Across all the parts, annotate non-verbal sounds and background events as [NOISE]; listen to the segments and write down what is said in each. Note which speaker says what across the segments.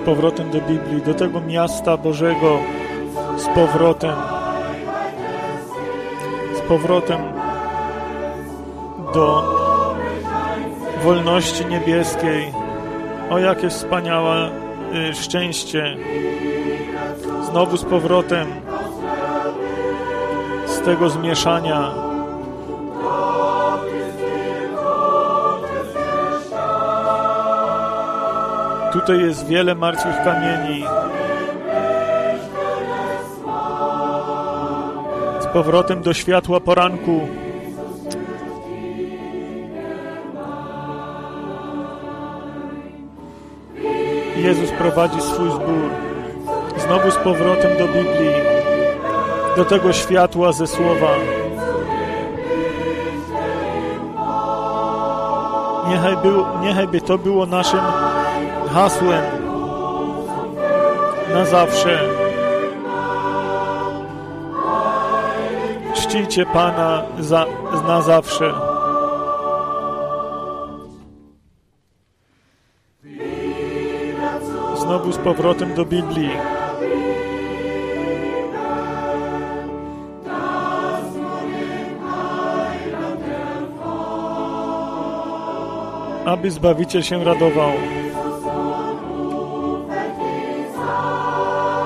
Speaker 1: z powrotem do Biblii, do tego miasta Bożego, z powrotem, z powrotem do wolności niebieskiej. O, jakie wspaniałe y, szczęście. Znowu z powrotem z tego zmieszania. Tutaj jest wiele martwych kamieni. Z powrotem do światła poranku. Jezus prowadzi swój zbór. Znowu z powrotem do Biblii, do tego światła ze słowa. Niechaj, był, niechaj by to było naszym hasłem na zawsze. Czcijcie Pana za, na zawsze. Znowu z powrotem do Biblii. Aby Zbawiciel się radował.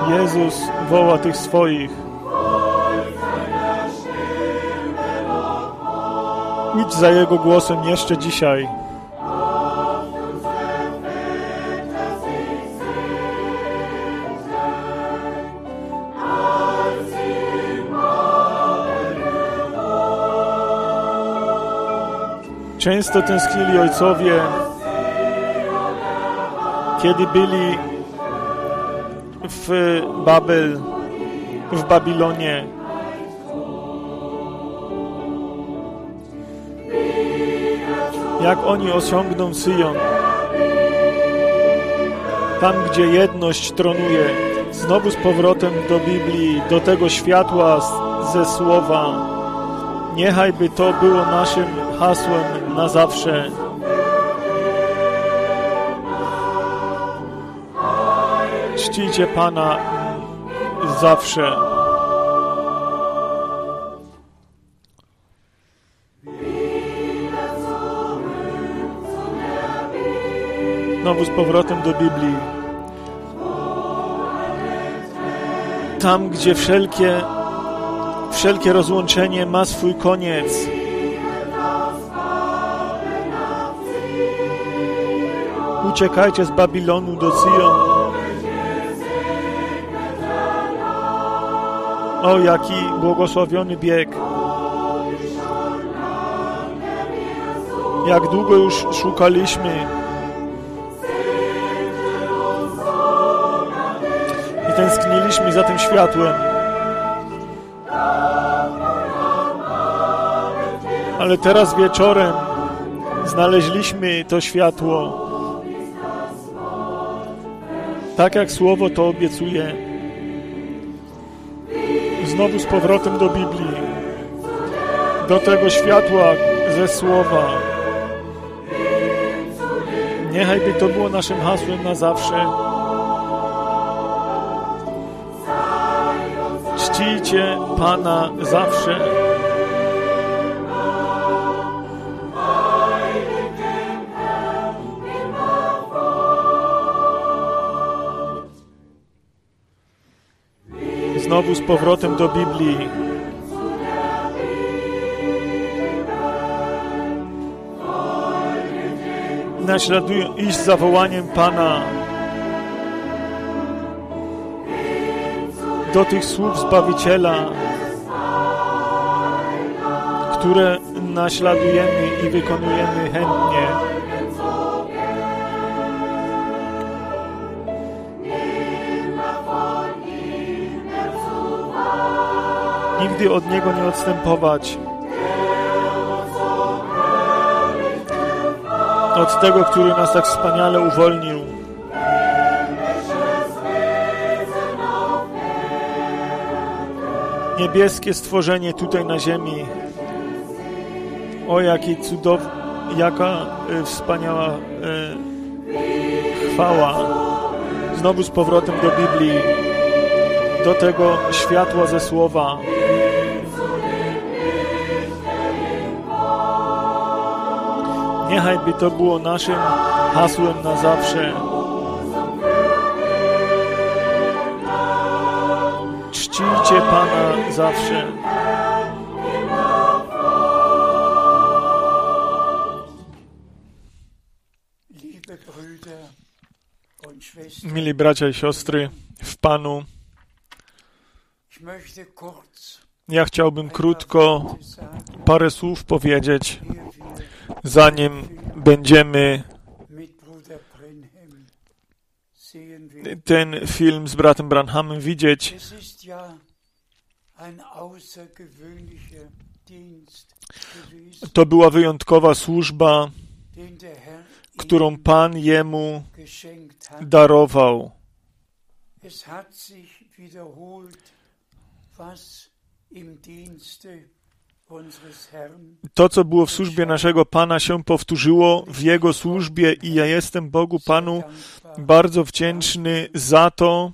Speaker 1: Jezus woła tych swoich. Idź za Jego głosem jeszcze dzisiaj. Często tęsknili ojcowie, kiedy byli w Babel, w Babilonie. Jak oni osiągną Syjon? Tam, gdzie jedność tronuje, znowu z powrotem do Biblii, do tego światła ze słowa. Niechaj by to było naszym hasłem na zawsze. Czcijcie Pana zawsze. Znowu z powrotem do Biblii. Tam, gdzie wszelkie, wszelkie rozłączenie ma swój koniec. Uciekajcie z Babilonu do Syjon. O, jaki błogosławiony bieg. Jak długo już szukaliśmy i tęskniliśmy za tym światłem. Ale teraz wieczorem znaleźliśmy to światło. Tak jak słowo to obiecuje. Znowu z powrotem do Biblii. Do tego światła ze słowa. Niechaj by to było naszym hasłem na zawsze. Czcijcie Pana zawsze. Znowu z powrotem do Biblii. Naśladują iść za wołaniem Pana. Do tych słów Zbawiciela, które naśladujemy i wykonujemy chętnie. Nigdy od Niego nie odstępować. Od tego, który nas tak wspaniale uwolnił. Niebieskie stworzenie tutaj na ziemi. O, jaki cudowny, jaka y, wspaniała y, chwała znowu z powrotem do Biblii, do tego światła ze słowa. Niechaj by to było naszym hasłem na zawsze. Czcijcie Pana zawsze. Mili bracia i siostry w Panu, ja chciałbym krótko parę słów powiedzieć, zanim będziemy ten film z bratem Branhamem widzieć. To była wyjątkowa służba, którą Pan jemu darował. To, co było w służbie naszego Pana, się powtórzyło w Jego służbie i ja jestem Bogu Panu bardzo wdzięczny za to.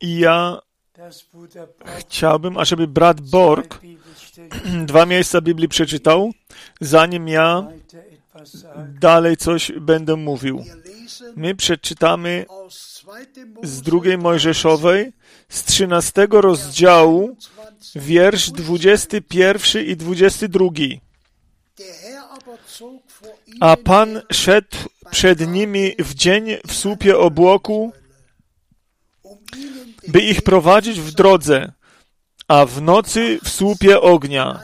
Speaker 1: I ja chciałbym, ażeby brat Borg [CLEARS THROAT] dwa miejsca Biblii przeczytał, zanim ja dalej coś będę mówił. My przeczytamy z drugiej Mojżeszowej, z trzynastego rozdziału, wiersz 21 i 22. A Pan szedł przed nimi w dzień w słupie obłoku, by ich prowadzić w drodze, a w nocy w słupie ognia,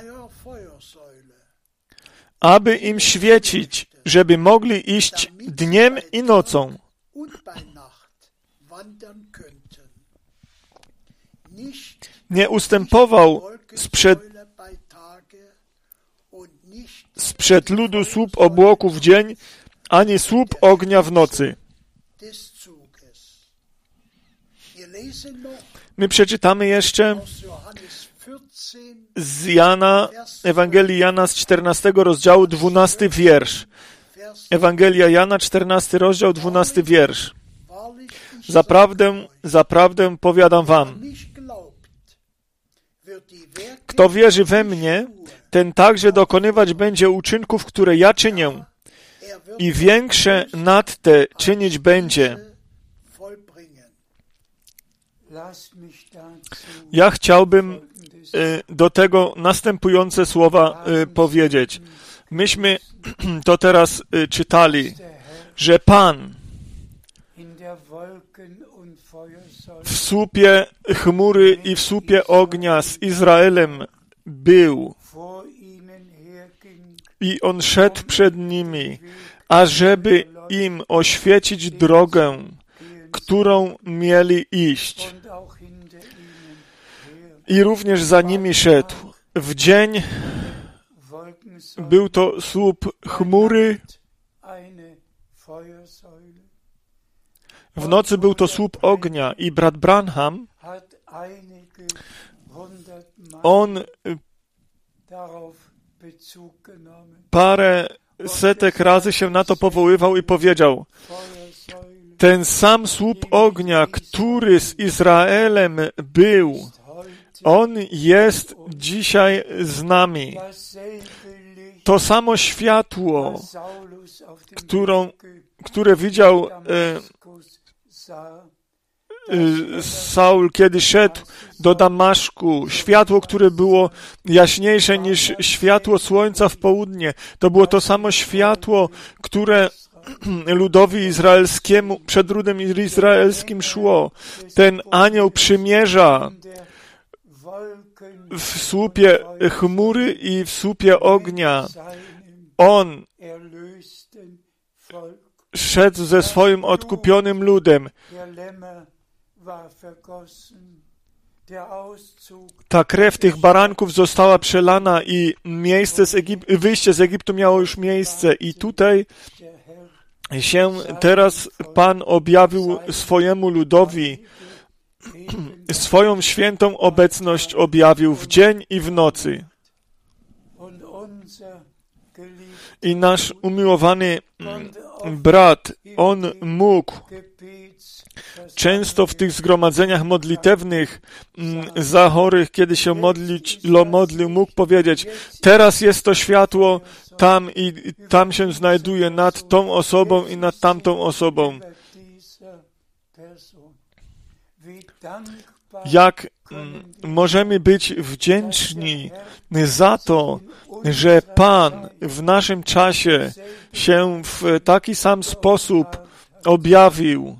Speaker 1: aby im świecić, żeby mogli iść dniem i nocą. Nie ustępował sprzed, sprzed ludu słup obłoku w dzień, ani słup ognia w nocy. My przeczytamy jeszcze z Jana, Ewangelii Jana z 14 rozdziału, 12 wiersz. Ewangelia Jana, 14 rozdział, 12 wiersz. Zaprawdę, zaprawdę powiadam wam, kto wierzy we mnie, ten także dokonywać będzie uczynków, które ja czynię i większe nad te czynić będzie. Ja chciałbym y, do tego następujące słowa y, powiedzieć. Myśmy [CLEARS THROAT] to teraz y, czytali, że Pan w słupie chmury i w słupie ognia z Izraelem był i On szedł przed nimi, ażeby im oświecić drogę, którą mieli iść. I również za nimi szedł. W dzień był to słup chmury, w nocy był to słup ognia i brat Branham, on parę setek razy się na to powoływał i powiedział, ten sam słup ognia, który z Izraelem był, on jest dzisiaj z nami. To samo światło, którą, które widział e, Saul, kiedy szedł do Damaszku, światło, które było jaśniejsze niż światło słońca w południe, to było to samo światło, które [CLEARS THROAT] ludowi izraelskiemu, przed ludem izraelskim szło. Ten anioł przymierza w słupie chmury i w słupie ognia. On szedł ze swoim odkupionym ludem. Ta krew tych baranków została przelana i miejsce z Egip wyjście z Egiptu miało już miejsce i tutaj się teraz Pan objawił swojemu ludowi, swoją świętą obecność objawił w dzień i w nocy. I nasz umiłowany brat, on mógł często w tych zgromadzeniach modlitewnych mm, za chorych, kiedy się modlić, modlił, mógł powiedzieć, teraz jest to światło tam i tam się znajduje nad tą osobą i nad tamtą osobą. Jak mm, możemy być wdzięczni za to, że Pan w naszym czasie się w taki sam sposób objawił,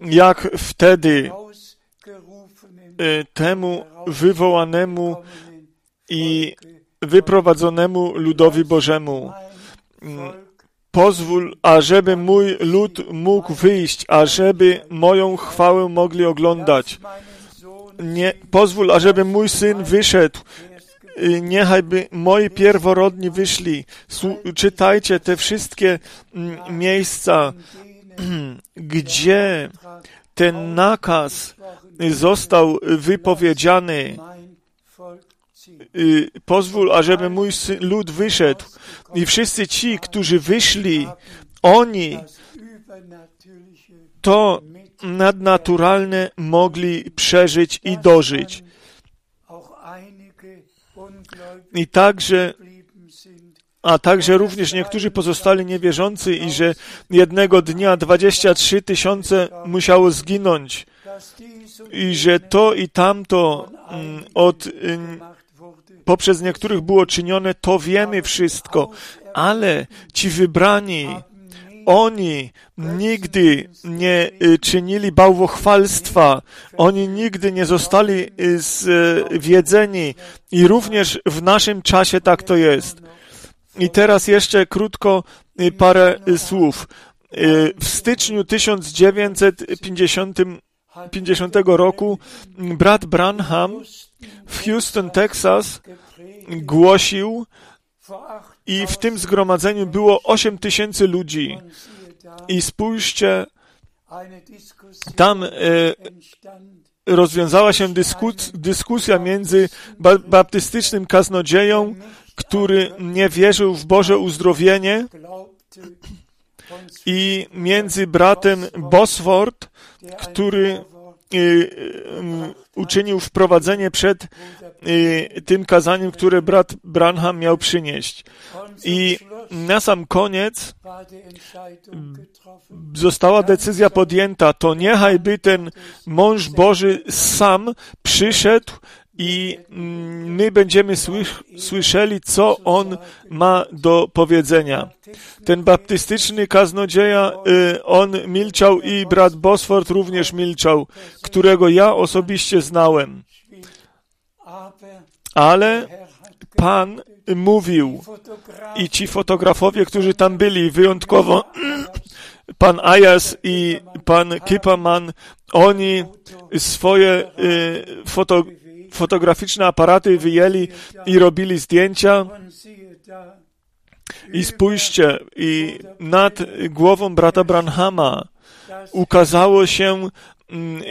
Speaker 1: jak wtedy e, temu wywołanemu i wyprowadzonemu ludowi Bożemu. Pozwól, ażeby mój lud mógł wyjść, ażeby moją chwałę mogli oglądać. Nie, pozwól, ażeby mój syn wyszedł. Y, niechajby moi pierworodni wyszli. Czytajcie te wszystkie mm, miejsca, [CLEARS THROAT] gdzie ten nakaz został wypowiedziany. Y, pozwól, ażeby mój lud wyszedł. I wszyscy ci, którzy wyszli, oni to nadnaturalne mogli przeżyć i dożyć. I także a także również niektórzy pozostali niewierzący i że jednego dnia 23 tysiące musiało zginąć i że to i tamto mm, od, mm, poprzez niektórych było czynione, to wiemy wszystko, ale ci wybrani, oni nigdy nie y, czynili bałwochwalstwa, oni nigdy nie zostali y, zwiedzeni i również w naszym czasie tak to jest. I teraz jeszcze krótko y, parę słów. W styczniu 1950 50 roku brat Branham w Houston, Texas głosił i w tym zgromadzeniu było 8 tysięcy ludzi. I spójrzcie, tam e, rozwiązała się dyskus, dyskusja między ba baptystycznym kaznodzieją, który nie wierzył w Boże uzdrowienie, i między bratem Bosworth, który y, y, uczynił wprowadzenie przed y, tym kazaniem, które brat Branham miał przynieść. I na sam koniec została decyzja podjęta, to niechaj ten mąż Boży sam przyszedł i mm, my będziemy słyszeli, co on ma do powiedzenia. Ten baptystyczny kaznodzieja, y, on milczał i brat Bosford również milczał, którego ja osobiście znałem. Ale Pan mówił i ci fotografowie, którzy tam byli, wyjątkowo [CLEARS THROAT] pan Ayas i pan Kipaman, oni swoje y, foto, fotograficzne aparaty wyjęli i robili zdjęcia. I spójrzcie, i nad głową brata Branhama ukazało się mm,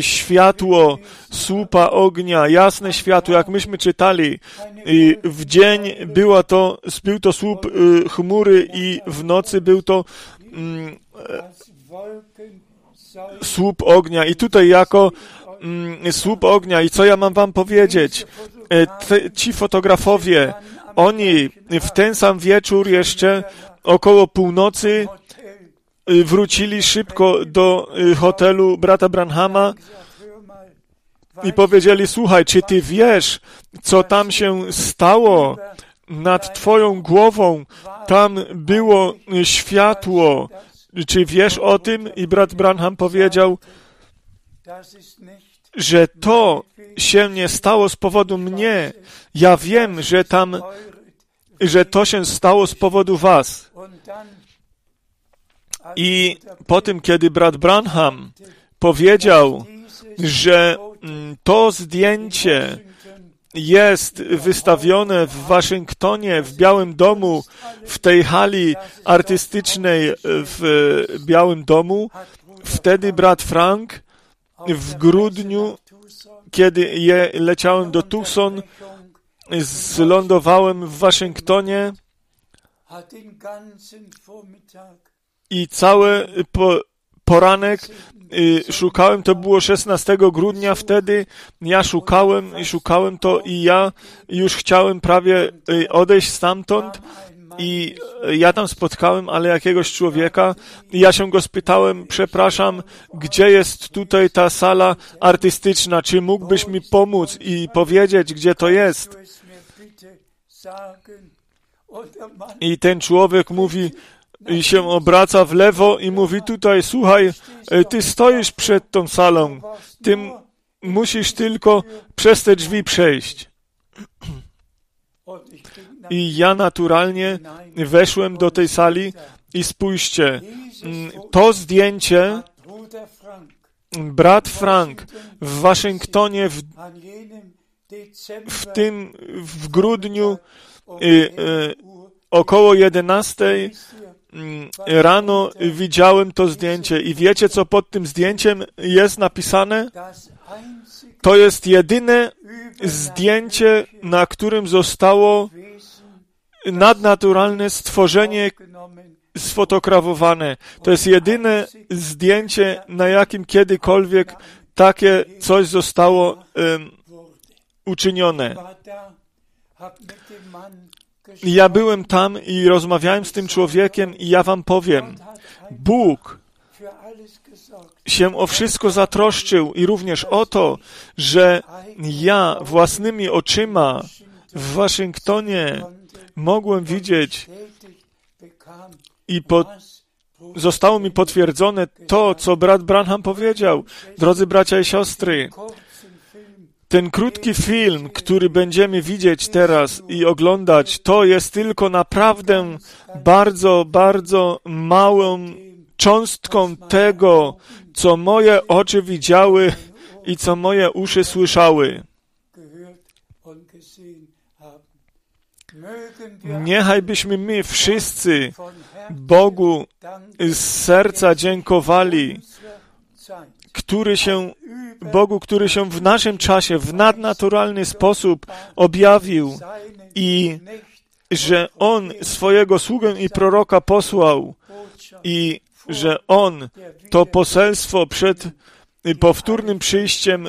Speaker 1: światło słupa ognia, jasne światło, jak myśmy czytali. I w dzień była to, był to słup y, chmury i w nocy był to mm, słup ognia. I tutaj jako słup ognia. I co ja mam wam powiedzieć? E, ci fotografowie, oni w ten sam wieczór jeszcze około północy y, wrócili szybko do y, hotelu brata Branhama i powiedzieli, słuchaj, czy ty wiesz, co tam się stało nad twoją głową? Tam było światło. Czy wiesz o tym? I brat Branham powiedział, że to się nie stało z powodu mnie. Ja wiem, że tam, że to się stało z powodu was. I po tym, kiedy brat Branham powiedział, że mm, to zdjęcie jest wystawione w Waszyngtonie, w Białym Domu, w tej hali artystycznej w Białym Domu, wtedy brat Frank w grudniu, kiedy je leciałem do Tucson, zlądowałem w Waszyngtonie I cały po, poranek y, szukałem, to było 16 grudnia wtedy, ja szukałem i szukałem to i ja już chciałem prawie y, odejść stamtąd i ja tam spotkałem, ale jakiegoś człowieka i ja się go spytałem, przepraszam, gdzie jest tutaj ta sala artystyczna, czy mógłbyś mi pomóc i powiedzieć, gdzie to jest? I ten człowiek mówi, i się obraca w lewo i mówi tutaj, słuchaj, ty stoisz przed tą salą, ty musisz tylko przez te drzwi przejść. I ja naturalnie weszłem do tej sali i spójrzcie, to zdjęcie brat Frank w Waszyngtonie w, w tym w grudniu y, y, około 11 mm, rano widziałem to zdjęcie i wiecie co pod tym zdjęciem jest napisane? To jest jedyne zdjęcie, na którym zostało nadnaturalne stworzenie sfotografowane. To jest jedyne zdjęcie, na jakim kiedykolwiek takie coś zostało um, uczynione. Ja byłem tam i rozmawiałem z tym człowiekiem i ja wam powiem, Bóg się o wszystko zatroszczył i również o to, że ja własnymi oczyma w Waszyngtonie mogłem widzieć i po, zostało mi potwierdzone to, co brat Branham powiedział. Drodzy bracia i siostry, ten krótki film, który będziemy widzieć teraz i oglądać, to jest tylko naprawdę bardzo, bardzo małą cząstką tego, co moje oczy widziały i co moje uszy słyszały. Niechaj byśmy my wszyscy Bogu z serca dziękowali, który się, Bogu, który się w naszym czasie w nadnaturalny sposób objawił i że On swojego sługę i proroka posłał i że On to poselstwo przed powtórnym przyjściem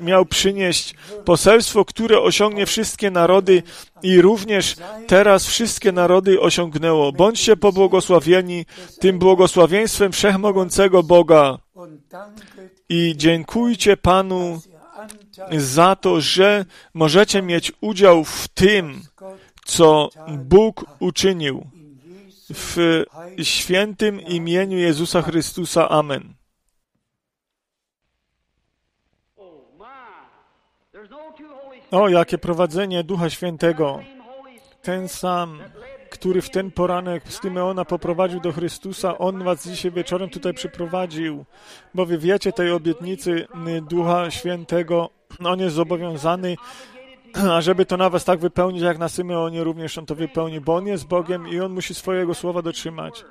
Speaker 1: miał przynieść poselstwo, które osiągnie wszystkie narody i również teraz wszystkie narody osiągnęło. Bądźcie pobłogosławieni tym błogosławieństwem wszechmogącego Boga i dziękujcie Panu za to, że możecie mieć udział w tym, co Bóg uczynił. W świętym imieniu Jezusa Chrystusa. Amen. O, jakie prowadzenie Ducha Świętego. Ten sam, który w ten poranek z Tymeona poprowadził do Chrystusa, On was dzisiaj wieczorem tutaj przyprowadził, bo wy wiecie tej obietnicy Ducha Świętego. On jest zobowiązany [CLEARS THROAT] a żeby to na was tak wypełnić, jak na Symeonie również on to wypełni, bo on jest Bogiem i on musi swojego słowa dotrzymać.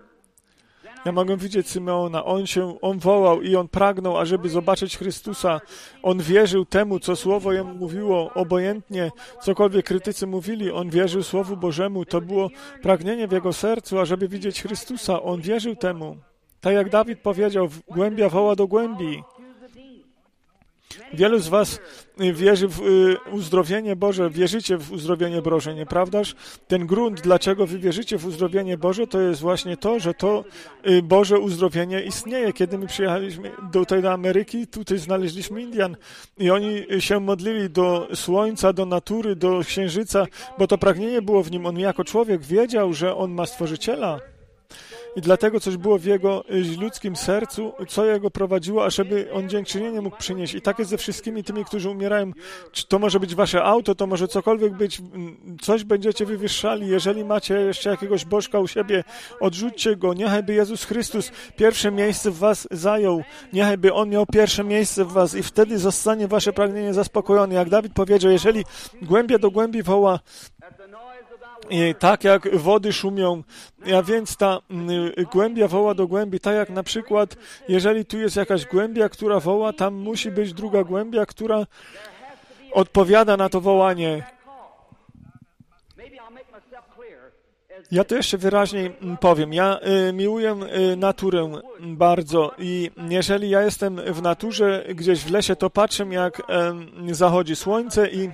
Speaker 1: Ja mogę widzieć Symeona. On się, on wołał i on pragnął, ażeby zobaczyć Chrystusa. On wierzył temu, co Słowo jemu mówiło, obojętnie, cokolwiek krytycy mówili. On wierzył Słowu Bożemu. To było pragnienie w jego sercu, ażeby widzieć Chrystusa. On wierzył temu. Tak jak Dawid powiedział, głębia woła do głębi. Wielu z Was y, wierzy w y, uzdrowienie Boże, wierzycie w uzdrowienie Boże, nieprawdaż? Ten grunt, dlaczego Wy wierzycie w uzdrowienie Boże, to jest właśnie to, że to y, Boże uzdrowienie istnieje. Kiedy my przyjechaliśmy tutaj do Ameryki, tutaj znaleźliśmy Indian i oni się modlili do słońca, do natury, do księżyca, bo to pragnienie było w nim. On jako człowiek wiedział, że on ma Stworzyciela i dlatego coś było w jego y, ludzkim sercu, co jego prowadziło, ażeby on dziękczynienie mógł przynieść. I tak jest ze wszystkimi tymi, którzy umierają. Czy to może być wasze auto, to może cokolwiek być, coś będziecie wywyższali. Jeżeli macie jeszcze jakiegoś bożka u siebie, odrzućcie go. Niechaj by Jezus Chrystus pierwsze miejsce w was zajął. Niechaj by On miał pierwsze miejsce w was i wtedy zostanie wasze pragnienie zaspokojone. Jak Dawid powiedział, jeżeli głębia do głębi woła, tak jak wody szumią, a więc ta mm, głębia woła do głębi, tak jak na przykład, jeżeli tu jest jakaś głębia, która woła, tam musi być druga głębia, która odpowiada na to wołanie. Ja to jeszcze wyraźniej mm, powiem. Ja y, miłuję y, naturę bardzo i jeżeli ja jestem w naturze gdzieś w lesie, to patrzę jak zachodzi słońce i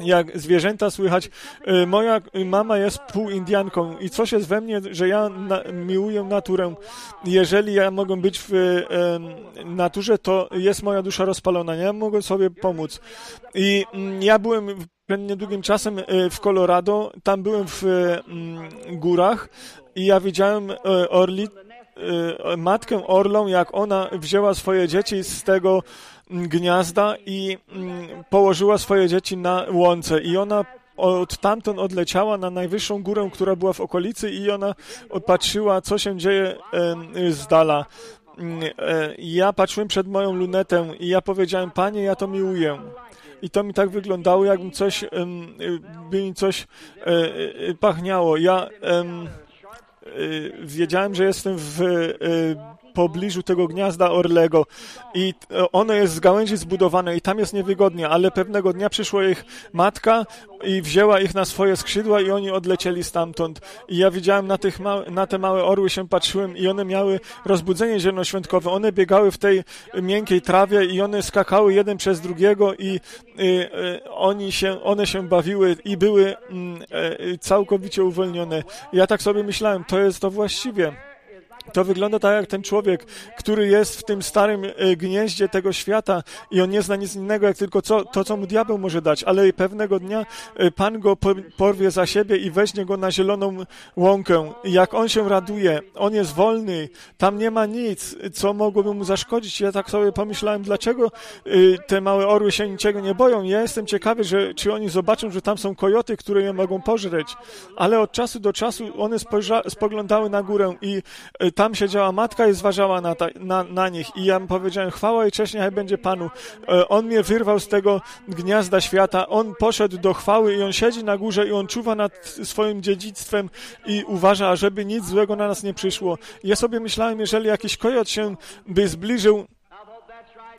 Speaker 1: jak zwierzęta słychać. Y, moja mama jest półindianką i coś jest we mnie, że ja na, miłuję naturę. Jeżeli ja mogę być w y, naturze, to jest moja dusza rozpalona. Ja mogę sobie pomóc. I y, ja byłem niedługim czasem y, w Colorado, tam byłem w mm, górach i ja widziałem y, orli, y, matkę orlą, jak ona wzięła swoje dzieci z tego gniazda i mm, położyła swoje dzieci na łące i ona od tamtąd odleciała na najwyższą górę, która była w okolicy i ona patrzyła, co się dzieje z dala. Mm, e, ja patrzyłem przed moją lunetę i ja powiedziałem, panie, ja to miłuję. I to mi tak wyglądało, jakbym coś, by mi coś e, e, pachniało. Ja wiedziałem, że jestem w pobliżu tego gniazda orlego i e, ono jest z gałęzi zbudowane i tam jest niewygodnie, ale pewnego dnia przyszła ich matka i wzięła ich na swoje skrzydła i oni odlecieli stamtąd. I ja widziałem na, tych na te małe orły się patrzyłem i one miały rozbudzenie zielonoświątkowe. One biegały w tej miękkiej trawie i one skakały jeden przez drugiego i, i, i oni się, one się bawiły i były e, całkowicie uwolnione. Ja tak sobie myślałem, to jest to właściwie. To wygląda tak jak ten człowiek, który jest w tym starym e, gnieździe tego świata i on nie zna nic innego, jak tylko co, to, co mu diabeł może dać, ale pewnego dnia e, Pan go porwie za siebie i weźmie go na zieloną łąkę. Jak on się raduje, on jest wolny, tam nie ma nic, co mogłoby mu zaszkodzić. Ja tak sobie pomyślałem, dlaczego e, te małe orły się niczego nie boją. Ja jestem ciekawy, że, czy oni zobaczą, że tam są kojoty, które je mogą pożreć. Ale od czasu do czasu one spoglądały na górę i tam siedziała matka i zważała na, ta, na, na nich. I ja mu powiedziałem, chwała i cześć niechaj będzie Panu. E, on mnie wyrwał z tego gniazda świata. On poszedł do chwały i on siedzi na górze i on czuwa nad swoim dziedzictwem i uważa, żeby nic złego na nas nie przyszło. Ja sobie myślałem, jeżeli jakiś kojot się by zbliżył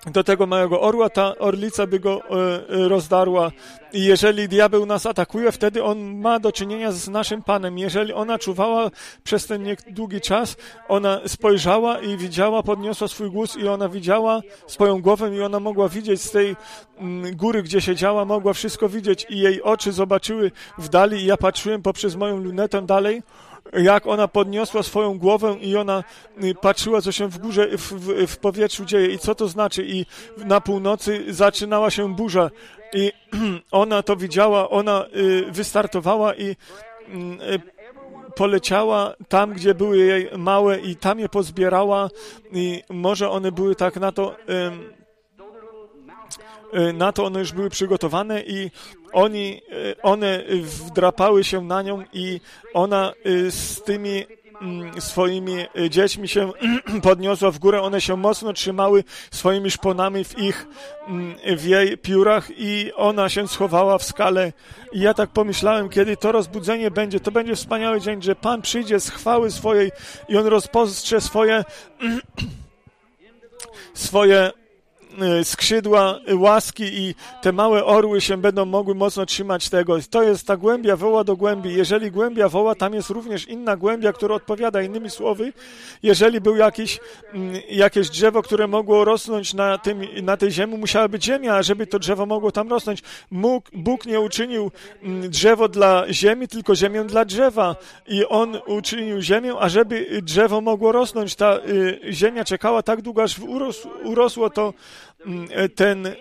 Speaker 1: do tego małego orła, ta orlica by go e, e, rozdarła. I jeżeli diabeł nas atakuje, wtedy on ma do czynienia z naszym Panem. Jeżeli ona czuwała przez ten długi czas, ona spojrzała i widziała, podniosła swój głos i ona widziała swoją głowę i ona mogła widzieć z tej mm, góry, gdzie siedziała, mogła wszystko widzieć i jej oczy zobaczyły w dali i ja patrzyłem poprzez moją lunetę dalej jak ona podniosła swoją głowę i ona y, patrzyła, co się w górze, w, w, w powietrzu dzieje i co to znaczy. I na północy zaczynała się burza i [CLEARS THROAT] ona to widziała, ona y, wystartowała i y, poleciała tam, gdzie były jej małe i tam je pozbierała i może one były tak na to na to one już były przygotowane i oni, e, one wdrapały się na nią i ona e, z tymi mm, swoimi e, dziećmi się [CLEARS THROAT] podniosła w górę, one się mocno trzymały swoimi szponami w ich, mm, w jej piórach i ona się schowała w skale. I ja tak pomyślałem, kiedy to rozbudzenie będzie, to będzie wspaniały dzień, że Pan przyjdzie z chwały swojej i On rozpostrze swoje [CLEARS THROAT] swoje skrzydła łaski i te małe orły się będą mogły mocno trzymać tego. To jest ta głębia woła do głębi. Jeżeli głębia woła, tam jest również inna głębia, która odpowiada innymi słowy. Jeżeli był jakiś, mm, jakieś drzewo, które mogło rosnąć na, tym, na tej ziemi, musiała być ziemia, a żeby to drzewo mogło tam rosnąć. Mógł, Bóg nie uczynił mm, drzewo dla ziemi, tylko ziemię dla drzewa. I On uczynił ziemię, a żeby drzewo mogło rosnąć, ta y, ziemia czekała tak długo, aż urosło, to ten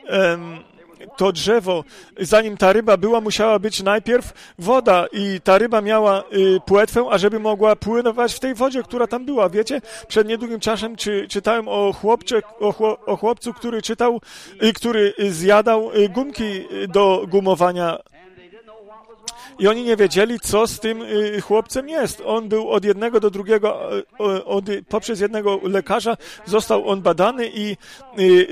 Speaker 1: to drzewo, zanim ta ryba była, musiała być najpierw woda i ta ryba miała y, płetwę, a żeby mogła pływać w tej wodzie, która tam była. Wiecie, przed niedługim czasem czy, czytałem o, chłopcze, o, chłopcu, który czytał, y, który zjadał y, gumki do gumowania i oni nie wiedzieli, co z tym y, chłopcem jest. On był od jednego do drugiego, y, od, poprzez jednego lekarza został on badany i y,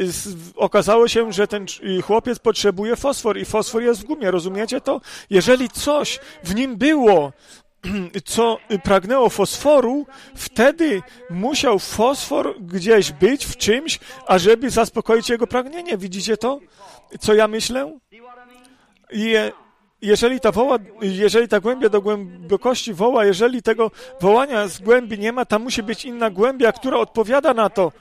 Speaker 1: okazało się, że ten chłopiec potrzebuje fosfor i fosfor jest w gumie. Rozumiecie to? Jeżeli coś w nim było, [CLEARS THROAT] co pragnęło fosforu, wtedy musiał fosfor gdzieś być w czymś, ażeby zaspokoić jego pragnienie. Widzicie to, co ja myślę? I jeżeli ta woła, jeżeli ta głębia do głębokości woła, jeżeli tego wołania z głębi nie ma, tam musi być inna głębia, która odpowiada na to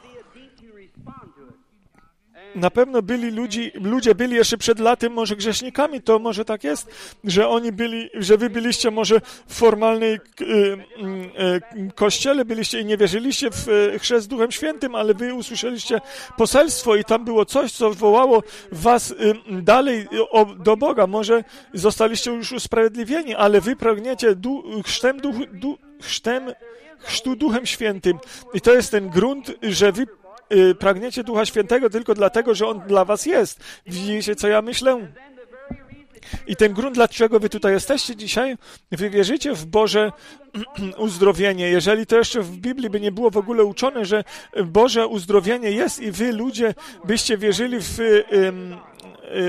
Speaker 1: na pewno byli ludzi, ludzie byli jeszcze przed laty może grzesznikami, to może tak jest, że oni byli, że wy byliście może w formalnej y, y, kościele, byliście i nie wierzyliście w y, chrzest Duchem Świętym, ale wy usłyszeliście poselstwo i tam było coś, co wołało was dalej do Boga. Może zostaliście już usprawiedliwieni, ale wy pragniecie du, chrztem, duch, du, chrztem chrztu Duchem Świętym. I to jest ten grunt, że wy pragniecie Ducha Świętego tylko dlatego, że On dla was jest. Widzicie, co ja myślę? I ten grunt, dlaczego wy tutaj jesteście dzisiaj, wy wierzycie w Boże [CLEARS THROAT] uzdrowienie. Jeżeli to jeszcze w Biblii by nie było w ogóle uczone, że Boże uzdrowienie jest i wy ludzie byście wierzyli w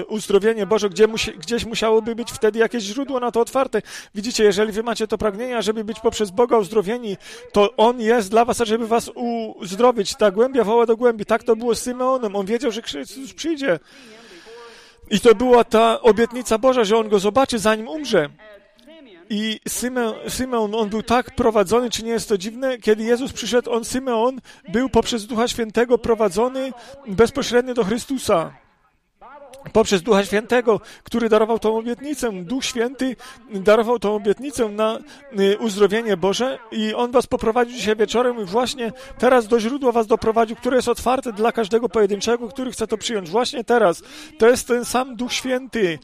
Speaker 1: uzdrowienie Boże, gdzie musi, gdzieś musiałoby być wtedy jakieś źródło na to otwarte. Widzicie, jeżeli wy macie to pragnienie, żeby być poprzez Boga uzdrowieni, to On jest dla was, żeby was uzdrowić. Ta głębia woła do głębi. Tak to było z Symeonem. On wiedział, że Chrystus przyjdzie. I to była ta obietnica Boża, że On go zobaczy, zanim umrze. I Symeon, on był tak prowadzony, czy nie jest to dziwne? Kiedy Jezus przyszedł, on, Symeon, był poprzez Ducha Świętego prowadzony bezpośrednio do Chrystusa poprzez Ducha Świętego, który darował tą obietnicę. Duch Święty darował tą obietnicę na y, uzdrowienie Boże i On was poprowadził dzisiaj wieczorem i właśnie teraz do źródła was doprowadził, które jest otwarte dla każdego pojedynczego, który chce to przyjąć. Właśnie teraz. To jest ten sam Duch Święty.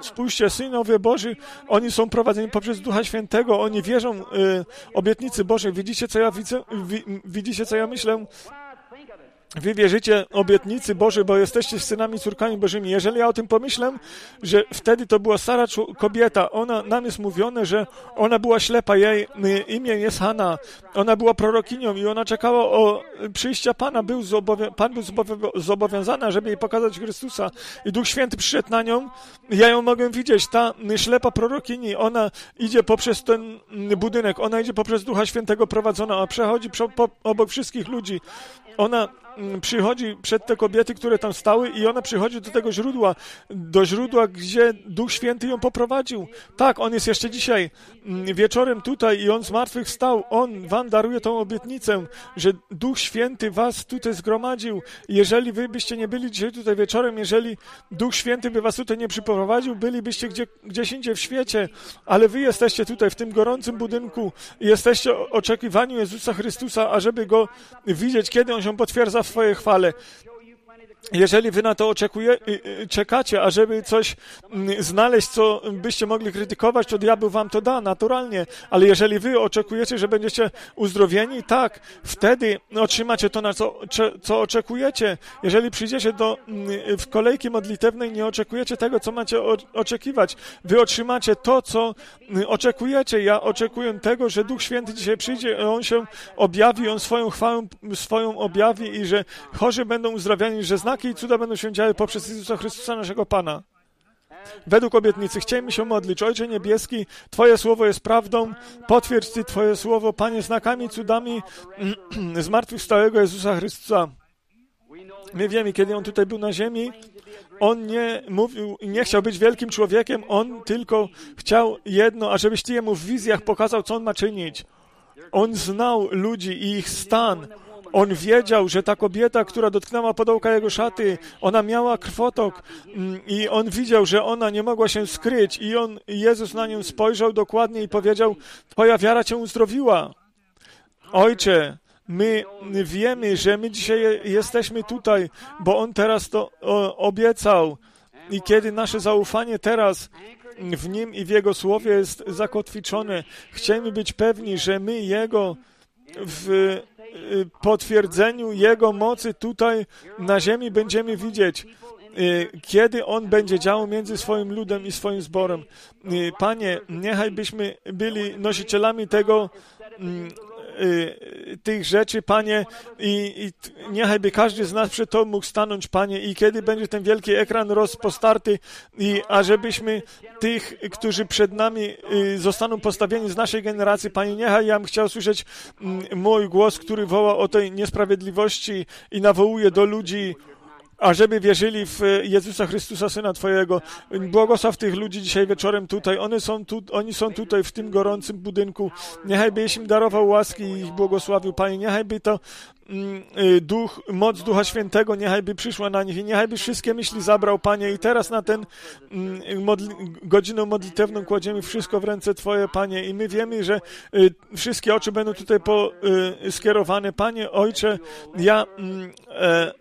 Speaker 1: Spójrzcie, synowie Boży, oni są prowadzeni poprzez Ducha Świętego, oni wierzą y, obietnicy Bożej. Widzicie, co ja widzę? Widzicie, co ja myślę? Wy wierzycie obietnicy Bożej, bo jesteście synami, córkami Bożymi. Jeżeli ja o tym pomyślę, że wtedy to była stara kobieta, ona, nam jest mówione, że ona była ślepa, jej y, imię jest Hanna, ona była prorokinią i ona czekała o przyjścia Pana, był Pan był zobowiązany, żeby jej pokazać Chrystusa i Duch Święty przyszedł na nią. Ja ją mogę widzieć, ta ślepa prorokini, ona idzie poprzez ten budynek, ona idzie poprzez Ducha Świętego prowadzona, a przechodzi obok wszystkich ludzi. Ona przychodzi przed te kobiety, które tam stały i ona przychodzi do tego źródła, do źródła, gdzie Duch Święty ją poprowadził. Tak, On jest jeszcze dzisiaj mm, wieczorem tutaj i On z martwych stał. On wam daruje tą obietnicę, że Duch Święty was tutaj zgromadził. Jeżeli wy byście nie byli dzisiaj tutaj wieczorem, jeżeli Duch Święty by was tutaj nie przyprowadził, bylibyście gdzie, gdzieś indziej w świecie, ale wy jesteście tutaj w tym gorącym budynku i jesteście oczekiwaniu Jezusa Chrystusa, ażeby Go widzieć, kiedy On się potwierdza w swojej chwale. Jeżeli wy na to oczekuje, y, y, czekacie, ażeby coś mm, znaleźć, co byście mogli krytykować, to diabeł wam to da, naturalnie. Ale jeżeli wy oczekujecie, że będziecie uzdrowieni, tak, wtedy otrzymacie to, na co, co oczekujecie. Jeżeli przyjdziecie do mm, w kolejki modlitewnej, nie oczekujecie tego, co macie oczekiwać. Wy otrzymacie to, co mm, oczekujecie. Ja oczekuję tego, że Duch Święty dzisiaj przyjdzie, On się objawi, On swoją chwałę swoją objawi i że chorzy będą uzdrawiani, że znają znaki i cuda będą się działy poprzez Jezusa Chrystusa, naszego Pana. Według obietnicy chciejmy się modlić. Ojcze Niebieski, Twoje słowo jest prawdą. Potwierdź Ty Twoje słowo, Panie, znakami, cudami [CLEARS THROAT] zmartwychwstałego Jezusa Chrystusa. My wiemy, kiedy On tutaj był na ziemi, On nie mówił, nie chciał być wielkim człowiekiem, On tylko chciał jedno, ażebyś Ty Jemu w wizjach pokazał, co On ma czynić. On znał ludzi i ich stan. On wiedział, że ta kobieta, która dotknęła podołka jego szaty, ona miała krwotok mm, i on widział, że ona nie mogła się skryć i on, Jezus na nią spojrzał dokładnie i powiedział, twoja wiara cię uzdrowiła. Ojcze, my wiemy, że my dzisiaj jesteśmy tutaj, bo On teraz to obiecał. I kiedy nasze zaufanie teraz w Nim i w Jego Słowie jest zakotwiczone, chcemy być pewni, że my Jego w Y, potwierdzeniu Jego mocy tutaj na ziemi będziemy widzieć, y, kiedy On będzie działał między swoim ludem i swoim zborem. Y, Panie, niechaj byśmy byli nosicielami tego, mm, tych rzeczy, Panie, i, i niechaj by każdy z nas przed Tobą mógł stanąć, Panie, i kiedy będzie ten wielki ekran rozpostarty, i ażebyśmy tych, którzy przed nami y, zostaną postawieni z naszej generacji, Panie, niechaj ja bym chciał słyszeć mój głos, który woła o tej niesprawiedliwości i nawołuje do ludzi, ażeby wierzyli w Jezusa Chrystusa, Syna Twojego. Błogosław tych ludzi dzisiaj wieczorem tutaj. One są tu, oni są tutaj w tym gorącym budynku. Niechaj byś im darował łaski i ich błogosławił, Panie. Niechaj by to duch, moc Ducha Świętego niechaj by przyszła na nich i niechaj by wszystkie myśli zabrał, Panie. I teraz na ten mm, modli godzinę modlitewną kładziemy wszystko w ręce Twoje, Panie. I my wiemy, że y, wszystkie oczy będą tutaj po, y, skierowane. Panie, Ojcze, ja mm, e, e,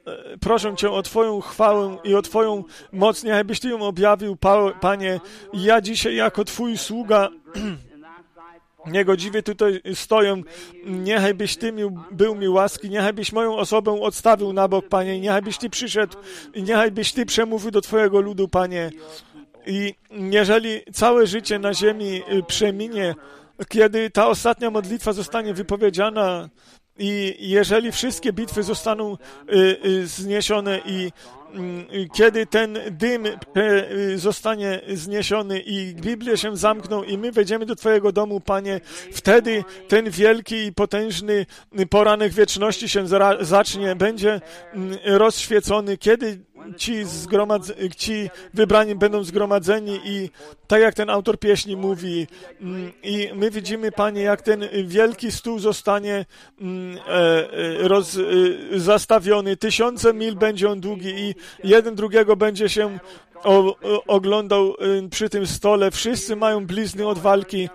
Speaker 1: proszę Cię o Twoją chwałę i o Twoją moc. Niechaj byś Ty ją objawił, Panie. Ja dzisiaj jako Twój sługa [CLEARS THROAT] Niegodziwie tutaj stoją. Niechaj byś Ty mi, był mi łaski, niechaj byś moją osobę odstawił na bok, Panie, niechaj byś Ty przyszedł i niechaj byś Ty przemówił do Twojego ludu, Panie. I jeżeli całe życie na ziemi y, przeminie, kiedy ta ostatnia modlitwa zostanie wypowiedziana, i jeżeli wszystkie bitwy zostaną y, y, zniesione i mm, kiedy ten dym y, zostanie zniesiony i Biblia się zamkną i my wejdziemy do Twojego domu, Panie, wtedy ten wielki i potężny poranek wieczności się zacznie, będzie mm, rozświecony, kiedy ci, zgromadz- ci wybrani będą zgromadzeni i tak jak ten autor pieśni mówi mm, i my widzimy, Panie, jak ten wielki stół zostanie mm, e, e, roz, e, zastawiony, tysiące mil będzie on długi i jeden drugiego będzie się o, oglądał przy tym stole. Wszyscy mają blizny od walki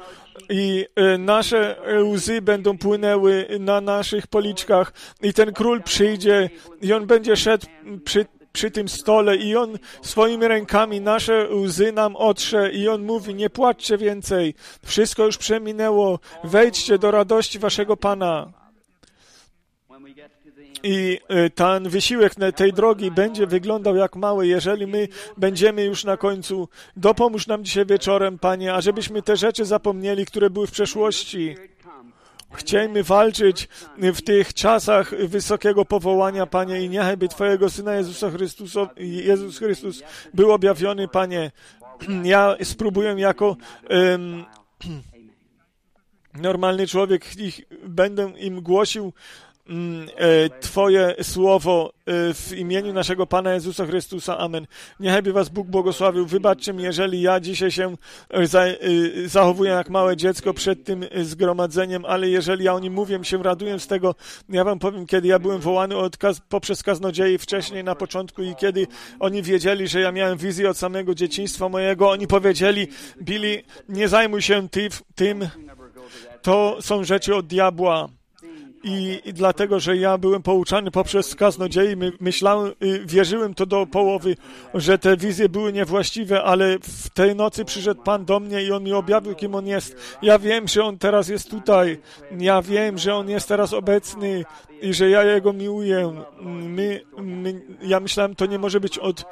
Speaker 1: i nasze łzy będą płynęły na naszych policzkach i ten król przyjdzie i on będzie szedł przy przy tym stole i On swoimi rękami nasze łzy nam otrze i On mówi, nie płaczcie więcej, wszystko już przeminęło, wejdźcie do radości Waszego Pana. I y, ten wysiłek tej drogi będzie wyglądał jak mały, jeżeli my będziemy już na końcu. Dopomóż nam dzisiaj wieczorem, Panie, ażebyśmy te rzeczy zapomnieli, które były w przeszłości. Chciejmy walczyć w tych czasach wysokiego powołania, Panie, i niechaj by Twojego Syna Jezusa Chrystusa, Jezus Chrystus był objawiony, Panie. Ja spróbuję jako um, normalny człowiek, ich, będę im głosił Twoje słowo e, w imieniu naszego Pana Jezusa Chrystusa. Amen. Niechaj by Was Bóg błogosławił. Wybaczcie mi, jeżeli ja dzisiaj się e, zachowuję jak małe dziecko przed tym zgromadzeniem, ale jeżeli ja o nim mówię, się raduję z tego. Ja Wam powiem, kiedy ja byłem wołany od, poprzez kaznodziei wcześniej na początku i kiedy oni wiedzieli, że ja miałem wizję od samego dzieciństwa mojego, oni powiedzieli, Billy, nie zajmuj się ty, tym, to są rzeczy od diabła i, I, dlatego, że ja byłem pouczany poprzez kaznodziei, my, myślałem, y, wierzyłem to do połowy, że te wizje były niewłaściwe, ale w tej nocy przyszedł Pan do mnie i On mi objawił, kim On jest. Ja wiem, że On teraz jest tutaj. Ja wiem, że On jest teraz obecny i że ja Jego miłuję. My, my, ja myślałem, to nie może być od,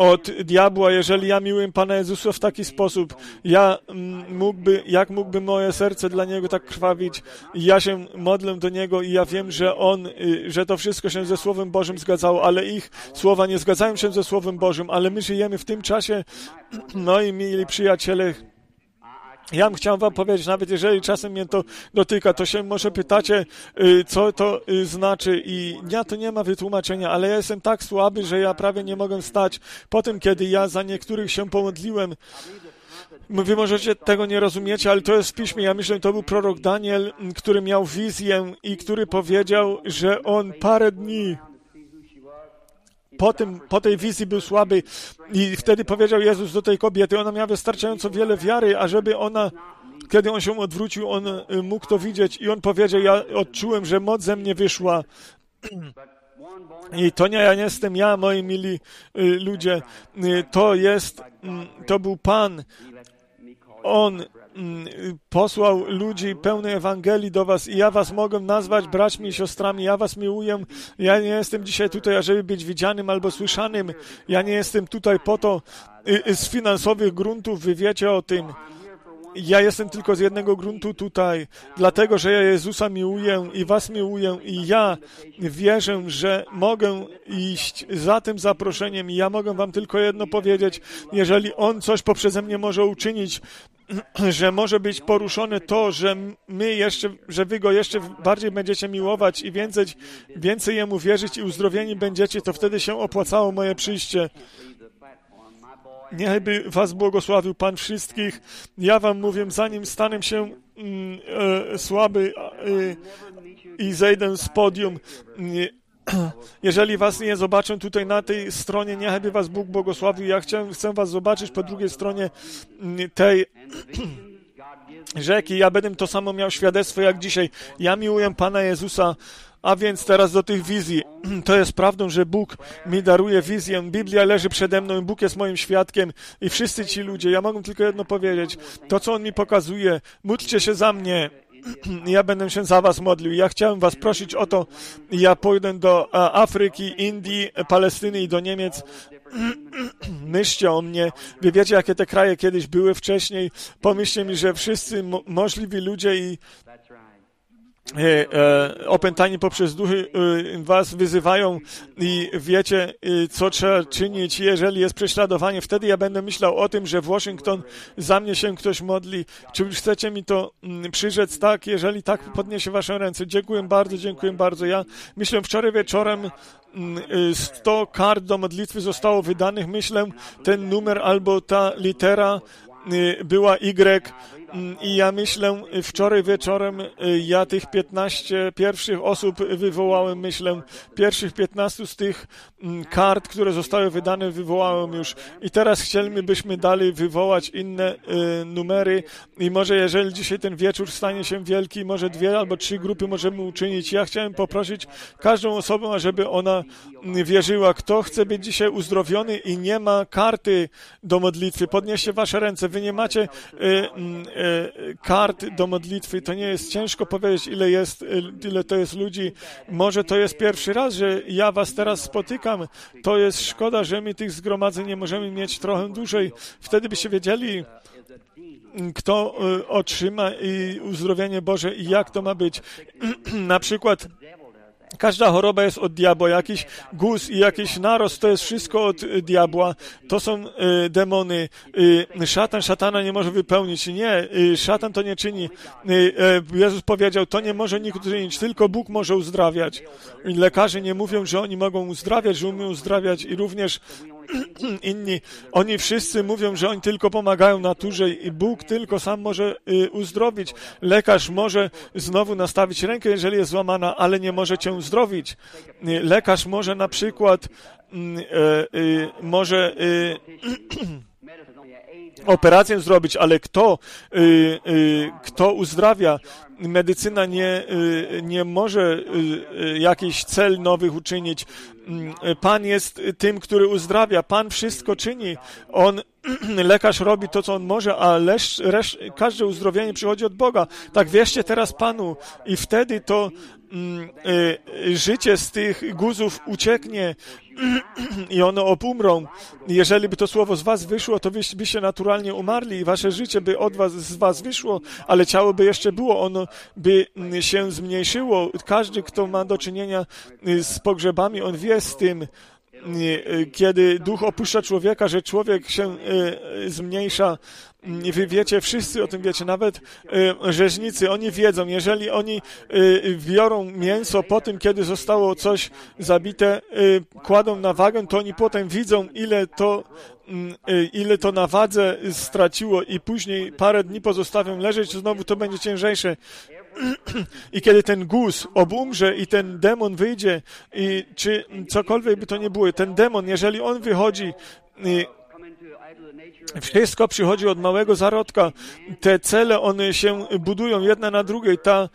Speaker 1: od diabła, jeżeli ja miłuję Pana Jezusa w taki sposób, ja mm, mógłby, jak mógłby moje serce dla Niego tak krwawić? Ja się modlę do Niego i ja wiem, że On, y, że to wszystko się ze Słowem Bożym zgadzało, ale ich słowa nie zgadzają się ze Słowem Bożym, ale my żyjemy w tym czasie, no i mieli przyjaciele, ja bym chciał wam powiedzieć, nawet jeżeli czasem mnie to dotyka, to się może pytacie, y, co to y, znaczy i ja to nie ma wytłumaczenia, ale ja jestem tak słaby, że ja prawie nie mogę stać. Po tym, kiedy ja za niektórych się pomodliłem, Wy możecie tego nie rozumiecie, ale to jest w piśmie. Ja myślę, że to był prorok Daniel, który miał wizję i który powiedział, że on parę dni po, tym, po tej wizji był słaby i wtedy powiedział Jezus do tej kobiety, ona miała wystarczająco wiele wiary, ażeby ona kiedy on się odwrócił, on y, mógł to widzieć i on powiedział, ja odczułem, że moc ze mnie wyszła. I to nie ja nie jestem ja, moi mili y, ludzie, y, to jest, mm, to był Pan. On posłał ludzi pełnej Ewangelii do was i ja was mogę nazwać braćmi i siostrami, ja was miłuję. Ja nie jestem dzisiaj tutaj, ażeby być widzianym albo słyszanym. Ja nie jestem tutaj po to z finansowych gruntów, wy wiecie o tym. Ja jestem tylko z jednego gruntu tutaj, dlatego, że ja Jezusa miłuję i was miłuję i ja wierzę, że mogę iść za tym zaproszeniem i ja mogę wam tylko jedno powiedzieć, jeżeli On coś poprzez mnie może uczynić, [CLEARS THROAT] że może być poruszone to, że my jeszcze, że wy go jeszcze bardziej będziecie miłować i więcej, więcej jemu wierzyć i uzdrowieni będziecie, to wtedy się opłacało moje przyjście. Niechby was błogosławił Pan wszystkich. Ja wam mówię, zanim stanę się mm, e, słaby e, i zejdę z podium, [CLEARS THROAT] jeżeli was nie zobaczę tutaj na tej stronie, niechby was Bóg błogosławił. Ja chcę, chcę was zobaczyć po drugiej stronie mm, tej [CLEARS THROAT] rzeki. Ja będę to samo miał świadectwo jak dzisiaj. Ja miłuję Pana Jezusa. A więc teraz do tych wizji. [CLEARS THROAT] To jest prawdą, że Bóg mi daruje wizję. Biblia leży przede mną i Bóg jest moim świadkiem i wszyscy ci ludzie. Ja mogę tylko jedno powiedzieć. To, co On mi pokazuje, módlcie się za mnie. [CLEARS THROAT] Ja będę się za was modlił. Ja chciałem was prosić o to. Ja pójdę do Afryki, Indii, Palestyny i do Niemiec. [CLEARS THROAT] Myślcie o mnie. Wy wiecie, jakie te kraje kiedyś były wcześniej. Pomyślcie mi, że wszyscy mo możliwi ludzie i E, e, opętani poprzez duchy e, was wyzywają i wiecie, co trzeba czynić, jeżeli jest prześladowanie. Wtedy ja będę myślał o tym, że w Washington za mnie się ktoś modli. Czy chcecie mi to mm, przyrzec? Tak, jeżeli tak, podniesie wasze ręce. Dziękuję bardzo, dziękuję bardzo. Ja myślę, wczoraj wieczorem 100 mm, kart do modlitwy zostało wydanych. Myślę, ten numer albo ta litera była Y I ja myślę, wczoraj wieczorem y, ja tych 15 pierwszych osób wywołałem, myślę, pierwszych 15 z tych mm, kart, które zostały wydane, wywołałem już. I teraz chcielibyśmy dalej wywołać inne y, numery i może jeżeli dzisiaj ten wieczór stanie się wielki, może dwie albo trzy grupy możemy uczynić. Ja chciałem poprosić każdą osobę, żeby ona mm, wierzyła. Kto chce być dzisiaj uzdrowiony i nie ma karty do modlitwy, podnieście wasze ręce. Wy nie macie y, E, kart do modlitwy, to nie jest ciężko powiedzieć, ile jest, e, ile to jest ludzi. Może to jest pierwszy raz, że ja was teraz spotykam. To jest szkoda, że my tych zgromadzeń nie możemy mieć trochę dłużej. Wtedy byście wiedzieli, kto e, otrzyma uzdrowienie Boże i jak to ma być. [CLEARS THROAT] Na przykład Każda choroba jest od diabła, jakiś guz i jakiś narost to jest wszystko od y, diabła. To są y, demony. Y, szatan szatana nie może wypełnić. Nie, y, szatan to nie czyni. Y, y, Jezus powiedział, to nie może nikt czynić, tylko Bóg może uzdrawiać. Lekarze nie mówią, że oni mogą uzdrawiać, że umieją uzdrawiać i również [CLEARS THROAT] inni, oni wszyscy mówią, że oni tylko pomagają naturze i Bóg tylko sam może y, uzdrowić. Lekarz może znowu nastawić rękę, jeżeli jest złamana, ale nie może cię uzdrowić. Y, lekarz może na przykład mm, y, może [CLEARS THROAT] operację zrobić, ale kto, kto uzdrawia, medycyna nie, nie może jakiś cel nowych uczynić. Mm, Pan jest tym, który uzdrawia. Pan wszystko czyni. On, [CLEARS THROAT] lekarz robi to, co on może, a każde uzdrowienie przychodzi od Boga. Tak wierzcie teraz Panu i wtedy to mm, życie z tych guzów ucieknie [CLEARS THROAT] i one opumrą. Jeżeli by to słowo z was wyszło, to byście naturalnie umarli i wasze życie by od was, z was wyszło, ale ciało by jeszcze było, ono by się zmniejszyło. Każdy, kto ma do czynienia z pogrzebami, on wie z tym, kiedy duch opuszcza człowieka, że człowiek się e, zmniejsza. Wy wiecie, wszyscy o tym wiecie, nawet e, rzeźnicy, oni wiedzą, jeżeli oni e, biorą mięso po tym, kiedy zostało coś zabite, kładą na wagę, to oni potem widzą, ile to ile to na wadze straciło i później parę dni pozostawią leżeć, znowu to będzie ciężejsze. [CLEARS THROAT] I kiedy ten guz obumrze i ten demon wyjdzie, i czy cokolwiek by to nie było, ten demon, jeżeli on wychodzi, wszystko przychodzi od małego zarodka. Te cele, one się budują jedna na drugiej. Ta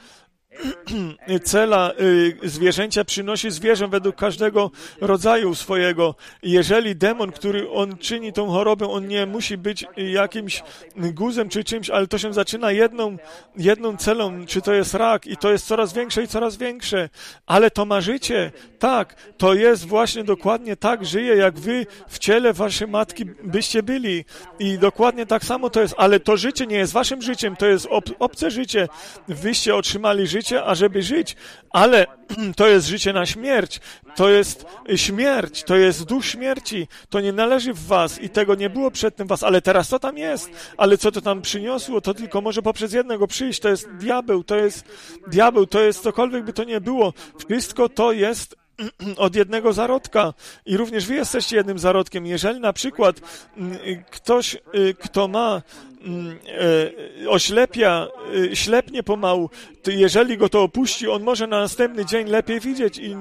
Speaker 1: cela y, zwierzęcia przynosi zwierzę według każdego rodzaju swojego. Jeżeli demon, który on czyni tą chorobę, on nie musi być jakimś guzem czy czymś, ale to się zaczyna jedną, jedną celą, czy to jest rak i to jest coraz większe i coraz większe, ale to ma życie. Tak, to jest właśnie dokładnie tak żyje, jak wy w ciele waszej matki byście byli. I dokładnie tak samo to jest, ale to życie nie jest waszym życiem, to jest ob obce życie. Wyście otrzymali życie, ażeby żyć, ale [CLEARS THROAT] to jest życie na śmierć, to jest śmierć, to jest duch śmierci, to nie należy w was i tego nie było przedtem was, ale teraz to tam jest, ale co to tam przyniosło, to tylko może poprzez jednego przyjść, to jest diabeł, to jest diabeł, to jest cokolwiek by to nie było, wszystko to jest [CLEARS THROAT] od jednego zarodka. I również wy jesteście jednym zarodkiem. Jeżeli na przykład mm, ktoś, y, kto ma oślepia, y, ślepnie pomału, jeżeli go to opuści, on może na następny dzień lepiej widzieć i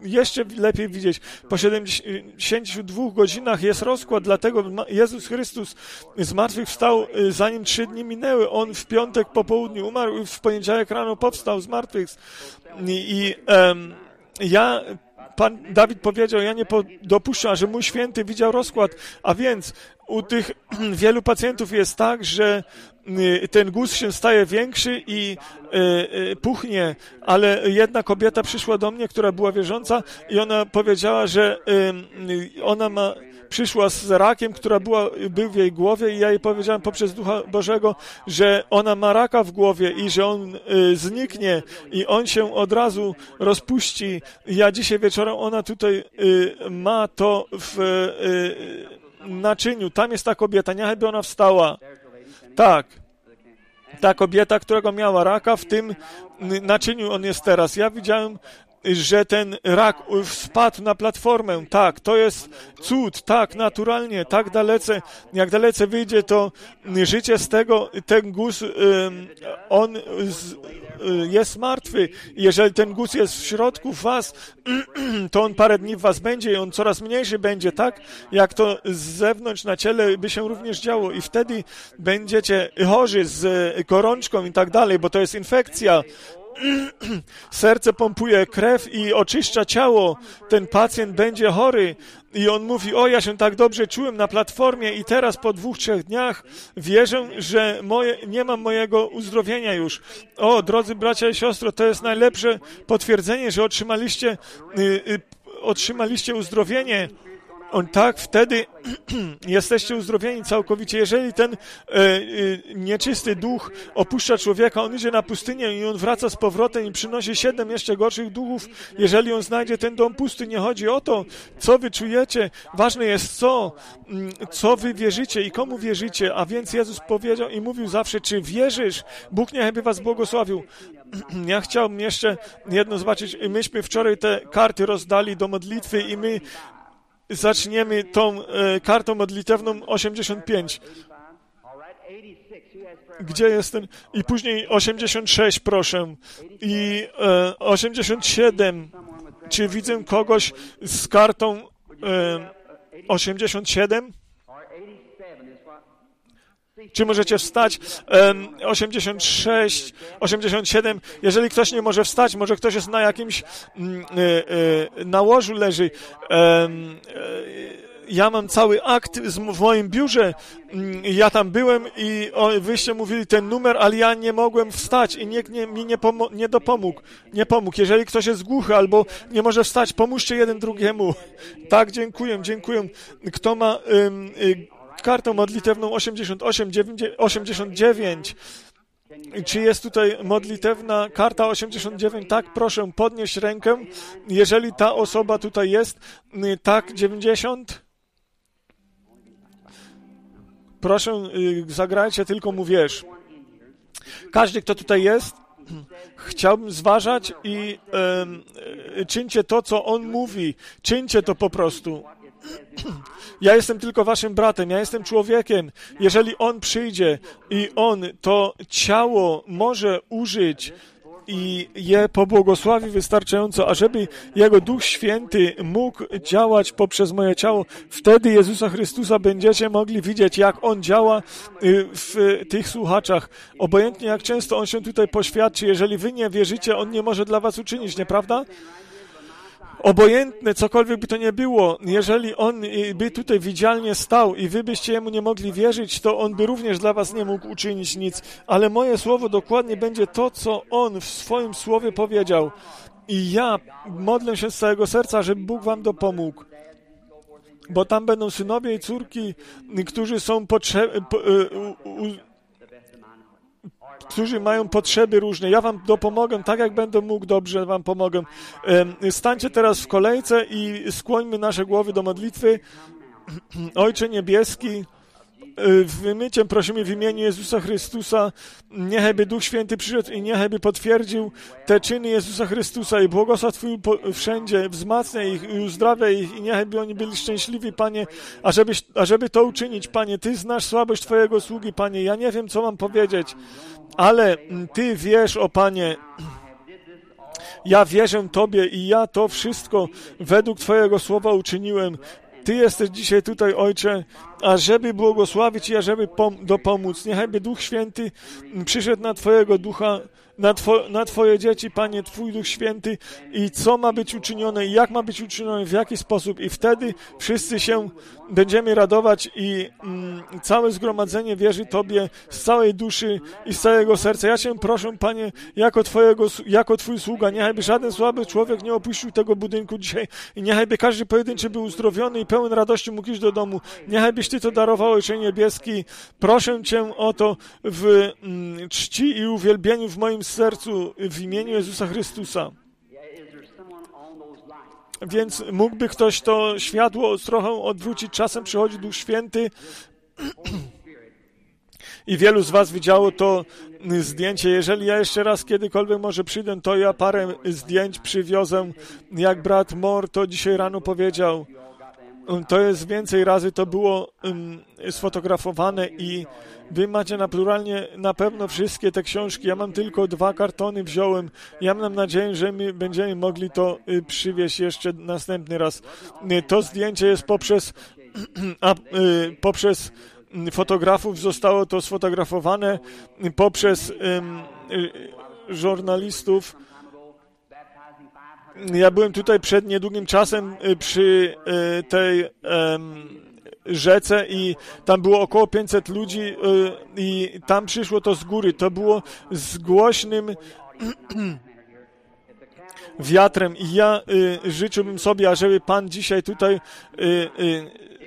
Speaker 1: jeszcze lepiej widzieć. Po 72 godzinach jest rozkład, dlatego Jezus Chrystus zmartwychwstał, zanim trzy dni minęły. On w piątek po południu umarł, w poniedziałek rano powstał z. I, i um, ja, pan Dawid powiedział, ja nie dopuszczam, że mój święty widział rozkład, a więc u tych [CLEARS THROAT] wielu pacjentów jest tak, że y, ten guz się staje większy i y, y, puchnie, ale jedna kobieta przyszła do mnie, która była wierząca i ona powiedziała, że ona ma przyszła z rakiem, która była, był w jej głowie i ja jej powiedziałem poprzez Ducha Bożego, że ona ma raka w głowie i że on y, zniknie i on się od razu rozpuści. Ja dzisiaj wieczorem ona tutaj y, ma to w y, naczyniu. Tam jest ta kobieta, niechby ona wstała. Tak. Ta kobieta, którego miała raka, w tym naczyniu on jest teraz. Ja widziałem że ten rak spadł na platformę. Tak, to jest cud, tak, naturalnie, tak dalece, jak dalece wyjdzie to życie z tego, ten guz, on jest martwy. Jeżeli ten guz jest w środku was, [CLEARS THROAT] to on parę dni w was będzie i on coraz mniejszy będzie, tak? Jak to z zewnątrz na ciele by się również działo i wtedy będziecie chorzy z gorączką i tak dalej, bo to jest infekcja, [CLEARS THROAT] serce pompuje krew i oczyszcza ciało, ten pacjent będzie chory. I on mówi, o ja się tak dobrze czułem na platformie i teraz po dwóch, trzech dniach wierzę, że moje, nie mam mojego uzdrowienia już. O, drodzy bracia i siostro, to jest najlepsze potwierdzenie, że otrzymaliście, y, y, otrzymaliście uzdrowienie on tak, wtedy [CLEARS THROAT] jesteście uzdrowieni całkowicie. Jeżeli ten e, e, nieczysty duch opuszcza człowieka, on idzie na pustynię i on wraca z powrotem i przynosi siedem jeszcze gorszych duchów. Jeżeli on znajdzie ten dom pusty, nie chodzi o to, co wy czujecie. Ważne jest co, mm, co wy wierzycie i komu wierzycie. A więc Jezus powiedział i mówił zawsze, czy wierzysz? Bóg niechby was błogosławił. [CLEARS THROAT] Ja chciałbym jeszcze jedno zobaczyć. Myśmy wczoraj te karty rozdali do modlitwy i my zaczniemy tą e, kartą modlitewną 85. Gdzie jest ten? I później 86, proszę. I e, 87. Czy widzę kogoś z kartą e, 87? Czy możecie wstać? 86, 87. Jeżeli ktoś nie może wstać, może ktoś jest na jakimś mm, e, e, nałożu leży. E, ja mam cały akt w moim biurze. Mm, ja tam byłem i wyście mówili ten numer, ale ja nie mogłem wstać i nikt nie, mi nie, pomo- nie dopomógł. Nie pomógł. Jeżeli ktoś jest głuchy albo nie może wstać, pomóżcie jeden drugiemu. Tak, dziękuję, dziękuję. Kto ma kartą modlitewną 88, 89. Czy jest tutaj modlitewna karta 89? Tak, proszę podnieść rękę. Jeżeli ta osoba tutaj jest, y, tak, 90? Proszę, y, zagrajcie, tylko mu. Każdy, kto tutaj jest, chciałbym zważać i e, czyńcie to, co on mówi. Czyńcie to po prostu. Ja jestem tylko waszym bratem, ja jestem człowiekiem. Jeżeli on przyjdzie i on to ciało może użyć i je pobłogosławi wystarczająco, ażeby Jego Duch Święty mógł działać poprzez moje ciało. Wtedy Jezusa Chrystusa będziecie mogli widzieć, jak On działa y, w tych słuchaczach. Obojętnie jak często On się tutaj poświadczy, jeżeli wy nie wierzycie, On nie może dla was uczynić, nieprawda? Obojętne, cokolwiek by to nie było, jeżeli On by tutaj widzialnie stał i wy byście Jemu nie mogli wierzyć, to On by również dla was nie mógł uczynić nic. Ale moje słowo dokładnie będzie to, co On w swoim słowie powiedział. I ja modlę się z całego serca, żeby Bóg wam dopomógł. Bo tam będą synowie i córki, którzy są potrzebni, którzy mają potrzeby różne. Ja wam dopomogę, tak jak będę mógł, dobrze wam pomogę. Stańcie teraz w kolejce i skłońmy nasze głowy do modlitwy. [CLEARS THROAT] Ojcze Niebieski, wymyciem prosimy w imieniu Jezusa Chrystusa, niechaj Duch Święty przyszedł i niechaj potwierdził te czyny Jezusa Chrystusa i błogosław Twój wszędzie, wzmacniaj ich i uzdrawia ich i niechaj oni byli szczęśliwi, Panie, ażeby, ażeby to uczynić, Panie. Ty znasz słabość Twojego sługi, Panie. Ja nie wiem, co mam powiedzieć, ale Ty wiesz, o Panie, ja wierzę Tobie i ja to wszystko według Twojego słowa uczyniłem. Ty jesteś dzisiaj tutaj, Ojcze, ażeby błogosławić i ażeby pom- dopomóc. Niechajby Duch Święty przyszedł na Twojego Ducha, na, two, na Twoje dzieci, Panie, Twój Duch Święty i co ma być uczynione i jak ma być uczynione, w jaki sposób. I wtedy wszyscy się będziemy radować i mm, całe zgromadzenie wierzy Tobie z całej duszy i z całego serca. Ja Cię proszę, Panie, jako, twojego, jako Twój sługa, niechajby żaden słaby człowiek nie opuścił tego budynku dzisiaj i niechajby każdy pojedynczy był uzdrowiony i pełen radości mógł iść do domu. Niechajbyś Ty to darował, Ojcze Niebieski. Proszę Cię o to w mm, czci i uwielbieniu w moim sercu w imieniu Jezusa Chrystusa. Więc mógłby ktoś to światło trochę odwrócić. Czasem przychodzi Duch Święty i wielu z Was widziało to zdjęcie. Jeżeli ja jeszcze raz kiedykolwiek może przyjdę, to ja parę zdjęć przywiozę. Jak brat Mor to dzisiaj rano powiedział, to jest więcej razy to było um, sfotografowane i wy macie naturalnie na pewno wszystkie te książki. Ja mam tylko dwa kartony wziąłem. Ja mam nadzieję, że my będziemy mogli to y, przywieźć jeszcze następny raz. Y, to zdjęcie jest poprzez, [CLEARS THROAT] a, y, poprzez fotografów zostało to sfotografowane poprzez żurnalistów ja byłem tutaj przed niedługim czasem y, przy y, tej rzece i tam było około 500 ludzi y, i tam przyszło to z góry. To było z głośnym [CLEARS THROAT] wiatrem i ja życzyłbym sobie, ażeby Pan dzisiaj tutaj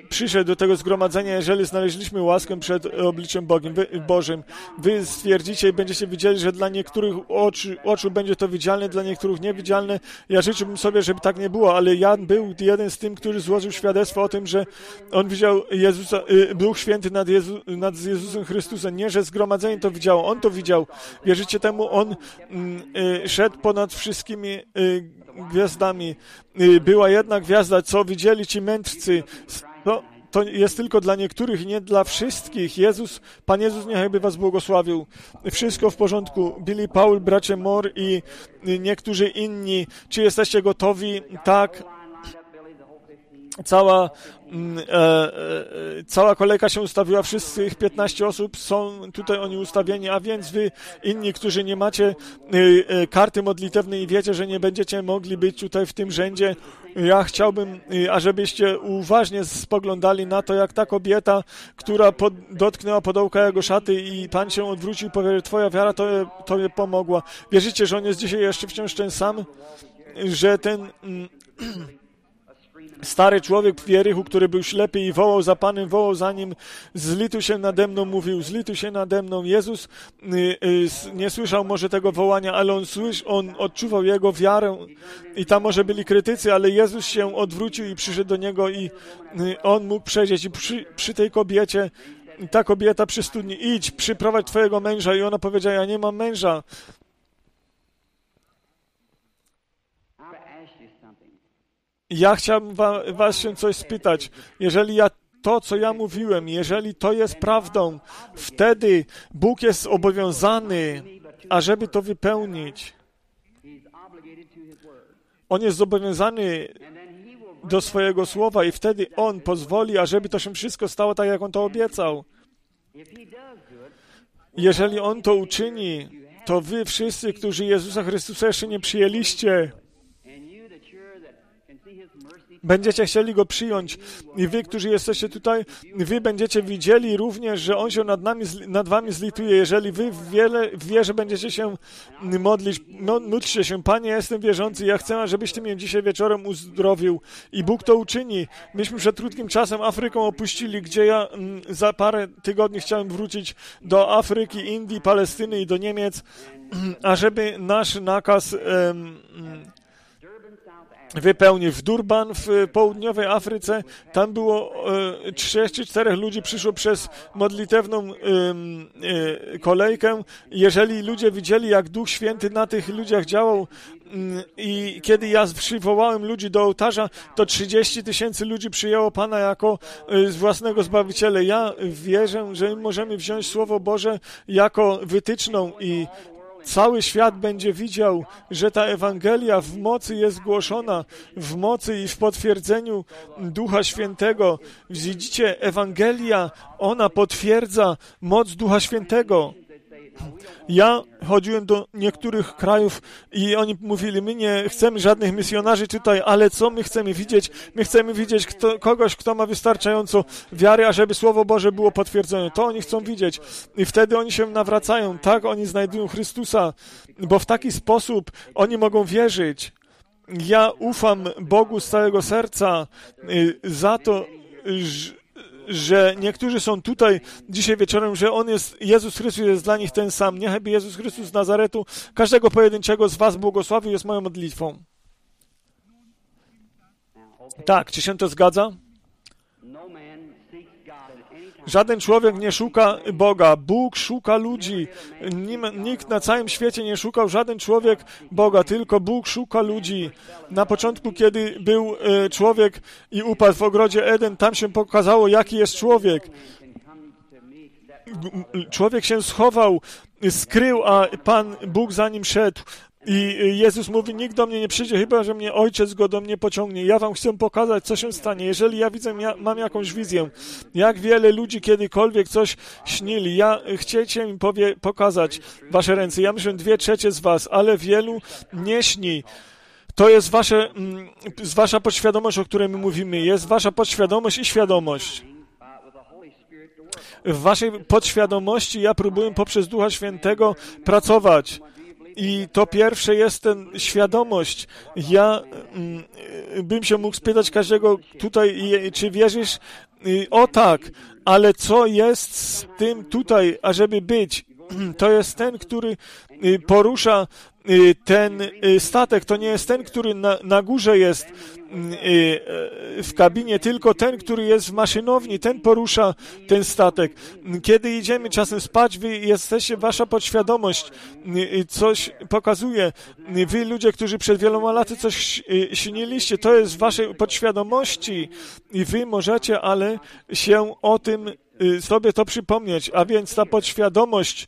Speaker 1: przyszedł do tego zgromadzenia, jeżeli znaleźliśmy łaskę przed obliczem Bogiem, wy, Bożym. Wy stwierdzicie i będziecie widzieli, że dla niektórych oczu, oczu będzie to widzialne, dla niektórych niewidzialne. Ja życzyłbym sobie, żeby tak nie było, ale Jan był jeden z tym, który złożył świadectwo o tym, że on widział Jezusa, y, Duch Święty nad, Jezu, nad Jezusem Chrystusem. Nie, że zgromadzenie to widziało, on to widział. Wierzycie temu? On mm, y, szedł ponad wszystkimi y, gwiazdami. Była jedna gwiazda, co widzieli ci mędrcy no, to jest tylko dla niektórych nie dla wszystkich. Jezus, Pan Jezus niechaj was błogosławił. Wszystko w porządku. Billy Paul, bracie Mor i niektórzy inni. Czy jesteście gotowi? Tak. Cała, mm, e, e, cała kolejka się ustawiła, wszystkich 15 osób są tutaj oni ustawieni, a więc wy inni, którzy nie macie e, e, karty modlitewnej i wiecie, że nie będziecie mogli być tutaj w tym rzędzie, ja chciałbym, y, ażebyście uważnie spoglądali na to, jak ta kobieta, która pod, dotknęła podołka jego szaty i Pan się odwrócił i powiedział, Twoja wiara to, tobie pomogła. Wierzycie, że on jest dzisiaj jeszcze wciąż ten sam? Że ten... [CLEARS THROAT] Stary człowiek w Wierychu, który był ślepy i wołał za Panem, wołał za Nim, zlituj się nade mną, mówił, zlituj się nade mną. Jezus y, y, nie słyszał może tego wołania, ale on, słysz, on odczuwał Jego wiarę i tam może byli krytycy, ale Jezus się odwrócił i przyszedł do Niego i y, On mógł przejść i przy, przy tej kobiecie ta kobieta przy studni, idź, przyprowadź twojego męża. I ona powiedziała, ja nie mam męża. Ja chciałbym wa was się coś spytać. Jeżeli ja to, co ja mówiłem, jeżeli to jest prawdą, wtedy Bóg jest obowiązany, ażeby to wypełnić. On jest zobowiązany do swojego słowa i wtedy On pozwoli, ażeby to się wszystko stało tak, jak On to obiecał. Jeżeli On to uczyni, to wy wszyscy, którzy Jezusa Chrystusa jeszcze nie przyjęliście, będziecie chcieli Go przyjąć. I wy, którzy jesteście tutaj, wy będziecie widzieli również, że On się nad, nami, nad wami zlituje. Jeżeli wy w, wiele, wierze będziecie się modlić, no, módlcie się, Panie, jestem wierzący, ja chcę, żebyś Ty mnie dzisiaj wieczorem uzdrowił. I Bóg to uczyni. Myśmy przed krótkim czasem Afryką opuścili, gdzie ja mm, za parę tygodni chciałem wrócić do Afryki, Indii, Palestyny i do Niemiec, [CLEARS THROAT] ażeby nasz nakaz wypełnił w Durban w południowej Afryce. Tam było e, trzech czy czterech ludzi przyszło przez modlitewną e, kolejkę. Jeżeli ludzie widzieli, jak Duch Święty na tych ludziach działał mm, i kiedy ja przywołałem ludzi do ołtarza, to 30 tysięcy ludzi przyjęło Pana jako e, własnego Zbawiciela. Ja wierzę, że możemy wziąć Słowo Boże jako wytyczną i Cały świat będzie widział, że ta Ewangelia w mocy jest głoszona, w mocy i w potwierdzeniu Ducha Świętego. Widzicie, Ewangelia, ona potwierdza moc Ducha Świętego. Ja chodziłem do niektórych krajów i oni mówili, my nie chcemy żadnych misjonarzy tutaj, ale co my chcemy widzieć? My chcemy widzieć kto, kogoś, kto ma wystarczająco wiary, ażeby Słowo Boże było potwierdzone. To oni chcą widzieć. I wtedy oni się nawracają. Tak, oni znajdują Chrystusa, bo w taki sposób oni mogą wierzyć. Ja ufam Bogu z całego serca y, za to, że że niektórzy są tutaj dzisiaj wieczorem, że On jest, Jezus Chrystus jest dla nich ten sam. Niechby Jezus Chrystus z Nazaretu każdego pojedynczego z Was błogosławił, jest moją modlitwą. Tak, czy się to zgadza? Żaden człowiek nie szuka Boga. Bóg szuka ludzi. Nikt na całym świecie nie szukał, żaden człowiek Boga, tylko Bóg szuka ludzi. Na początku, kiedy był e, człowiek i upadł w ogrodzie Eden, tam się pokazało, jaki jest człowiek. Człowiek się schował, skrył, a Pan Bóg za nim szedł. I Jezus mówi, nikt do mnie nie przyjdzie, chyba że mnie Ojciec go do mnie pociągnie. Ja wam chcę pokazać, co się stanie. Jeżeli ja widzę, ja mam jakąś wizję, jak wiele ludzi kiedykolwiek coś śnili, ja chcecie mi powie, pokazać wasze ręce. Ja myślę, dwie trzecie z was, ale wielu nie śni. To jest wasze, mm, wasza podświadomość, o której my mówimy. Jest wasza podświadomość i świadomość w waszej podświadomości ja próbuję poprzez Ducha Świętego pracować. I to pierwsze jest ten świadomość. Ja mm, bym się mógł spytać każdego tutaj, czy wierzysz? O tak, ale co jest z tym tutaj, ażeby być? [CLEARS THROAT] To jest ten, który y, porusza y, ten y, statek. To nie jest ten, który na, na górze jest w kabinie, tylko ten, który jest w maszynowni, ten porusza ten statek. Kiedy idziemy czasem spać, wy jesteście, wasza podświadomość coś pokazuje. Wy ludzie, którzy przed wieloma laty coś śniliście, to jest w waszej podświadomości i wy możecie, ale się o tym sobie to przypomnieć, a więc ta podświadomość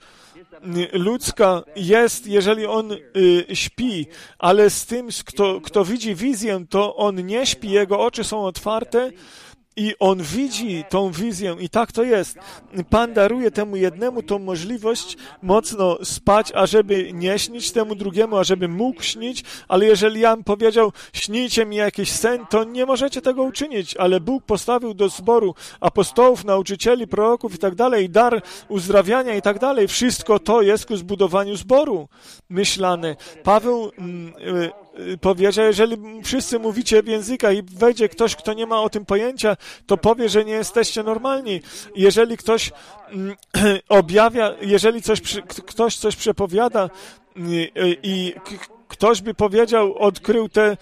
Speaker 1: ludzka jest, jeżeli on y, śpi, ale z tym, kto, kto widzi wizję, to on nie śpi, jego oczy są otwarte i on widzi tą wizję i tak to jest. Pan daruje temu jednemu tą możliwość mocno spać, ażeby nie śnić temu drugiemu, ażeby mógł śnić, ale jeżeli ja bym powiedział, śnijcie mi jakiś sen, to nie możecie tego uczynić, ale Bóg postawił do zboru apostołów, nauczycieli, proroków i tak dalej, dar uzdrawiania i tak dalej. Wszystko to jest ku zbudowaniu zboru myślane. Paweł mm, Y, powie, że jeżeli wszyscy mówicie w językach i wejdzie ktoś, kto nie ma o tym pojęcia, to powie, że nie jesteście normalni. Jeżeli ktoś mm, [CLEARS THROAT] objawia, jeżeli coś, ktoś coś przepowiada y, y, i ktoś by powiedział, odkrył te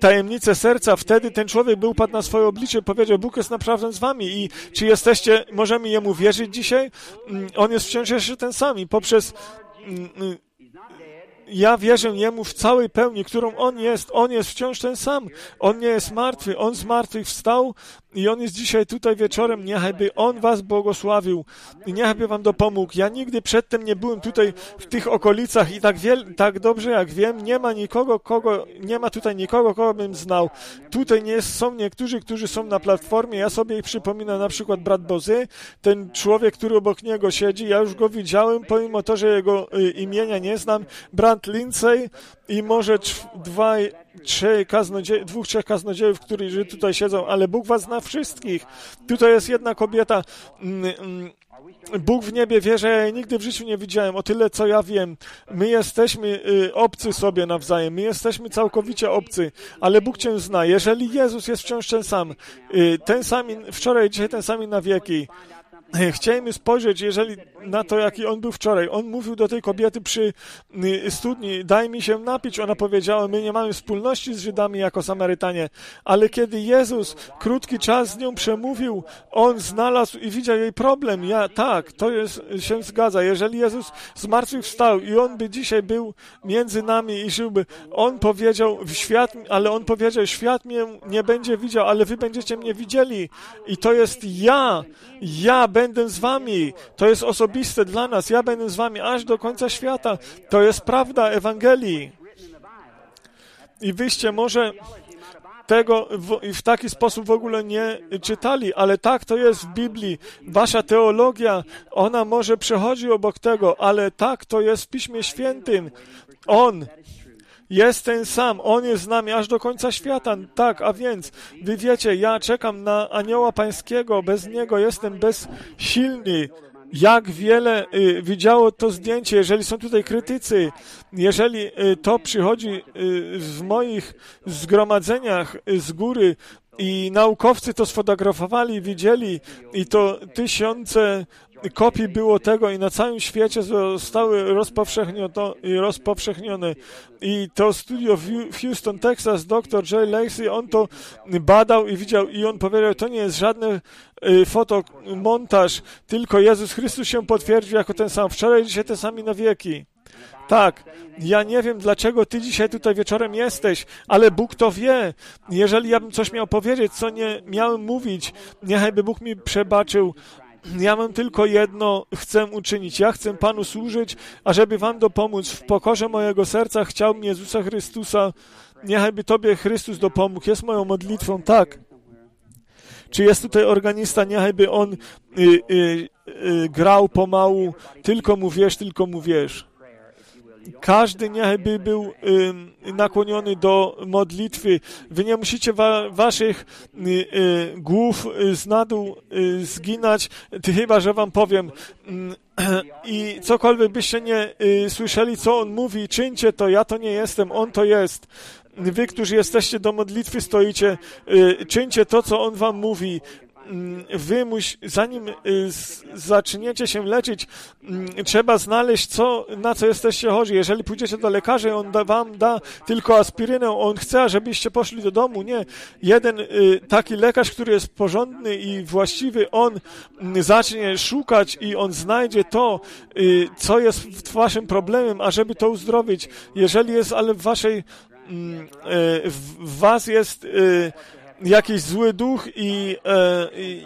Speaker 1: tajemnice serca, wtedy ten człowiek by upadł na swoje oblicze i powiedział, Bóg jest naprawdę z wami i czy jesteście, możemy Jemu wierzyć dzisiaj? Mm, on jest wciąż jeszcze ten sam i poprzez mm, ja wierzę Jemu w całej pełni, którą On jest. On jest wciąż ten sam. On nie jest martwy. On z martwych wstał i On jest dzisiaj tutaj wieczorem. Niechajby On Was błogosławił i niechajby Wam dopomógł. Ja nigdy przedtem nie byłem tutaj w tych okolicach i tak, wiel, tak dobrze jak wiem, nie ma nikogo, kogo, nie ma tutaj nikogo, kogo bym znał. Tutaj nie są niektórzy, którzy są na platformie. Ja sobie przypominam, na przykład brat Bozy, ten człowiek, który obok niego siedzi. Ja już go widziałem, pomimo to, że jego y, imienia nie znam. Brat Lindsay i może dwa, trzy kaznodzie, dwóch, trzech kaznodziejów, którzy tutaj siedzą, ale Bóg was zna wszystkich. Tutaj jest jedna kobieta. Mm, mm, Bóg w niebie wie, że ja jej nigdy w życiu nie widziałem, o tyle co ja wiem. My jesteśmy y, obcy sobie nawzajem, my jesteśmy całkowicie obcy, ale Bóg Cię zna. Jeżeli Jezus jest wciąż ten sam, y, ten sam wczoraj, dzisiaj ten sam na wieki, Chcielibyśmy spojrzeć, jeżeli na to, jaki on był wczoraj. On mówił do tej kobiety przy y, studni, daj mi się napić. Ona powiedziała, my nie mamy wspólności z Żydami jako Samarytanie. Ale kiedy Jezus krótki czas z nią przemówił, on znalazł i widział jej problem. Ja, tak, to jest, się zgadza. Jeżeli Jezus zmartwychwstał i on by dzisiaj był między nami i żyłby, on powiedział, świat, ale on powiedział, świat mnie nie będzie widział, ale wy będziecie mnie widzieli. I to jest ja. Ja będę z wami. To jest osobiste dla nas. Ja będę z wami aż do końca świata. To jest prawda Ewangelii. I wyście może tego w, w, taki sposób w ogóle nie czytali, ale tak to jest w Biblii. Wasza teologia, ona może przechodzi obok tego, ale tak to jest w Piśmie Świętym. On jest ten sam, On jest z nami aż do końca świata. Tak, a więc, wy wiecie, ja czekam na anioła pańskiego, bez niego jestem bezsilny. Jak wiele y, widziało to zdjęcie, jeżeli są tutaj krytycy, jeżeli y, to przychodzi y, w moich zgromadzeniach y, z góry i naukowcy to sfotografowali, widzieli i to tysiące kopii było tego i na całym świecie zostały rozpowszechnione. I to studio w Houston, Texas, dr Jay Lacey, on to badał i widział i on powiedział, to nie jest żadny y, fotomontaż, tylko Jezus Chrystus się potwierdził jako ten sam wczoraj, dzisiaj ten sam i na wieki. Tak, ja nie wiem, dlaczego ty dzisiaj tutaj wieczorem jesteś, ale Bóg to wie. Jeżeli ja bym coś miał powiedzieć, co nie miałem mówić, niechajby Bóg mi przebaczył, ja mam tylko jedno chcę uczynić. Ja chcę Panu służyć, a żeby Wam dopomóc w pokorze mojego serca, chciałbym Jezusa Chrystusa. Niechajby Tobie Chrystus dopomógł. Jest moją modlitwą, tak. Czy jest tutaj organista, niechajby on y, y, y, grał pomału, tylko mu wiesz, tylko mu wiesz. Każdy niechby był y, nakłoniony do modlitwy. Wy nie musicie wa waszych y, y, głów z nadół zginać, chyba, że wam powiem. [CLEARS THROAT] I cokolwiek byście nie słyszeli, co on mówi, czyńcie to, ja to nie jestem, on to jest wy, którzy jesteście do modlitwy, stoicie, czyńcie to, co On wam mówi. Mm, wy, muś, zanim y, zaczniecie się leczyć, mm, trzeba znaleźć, co, na co jesteście chorzy. Jeżeli pójdziecie do lekarza on da, wam da tylko aspirynę, on chce, żebyście poszli do domu. Nie. Jeden y, taki lekarz, który jest porządny i właściwy, on mm, zacznie szukać i on znajdzie to, y, co jest waszym problemem, ażeby to uzdrowić. Jeżeli jest, ale w waszej, w was jest jakiś zły duch i, e, i,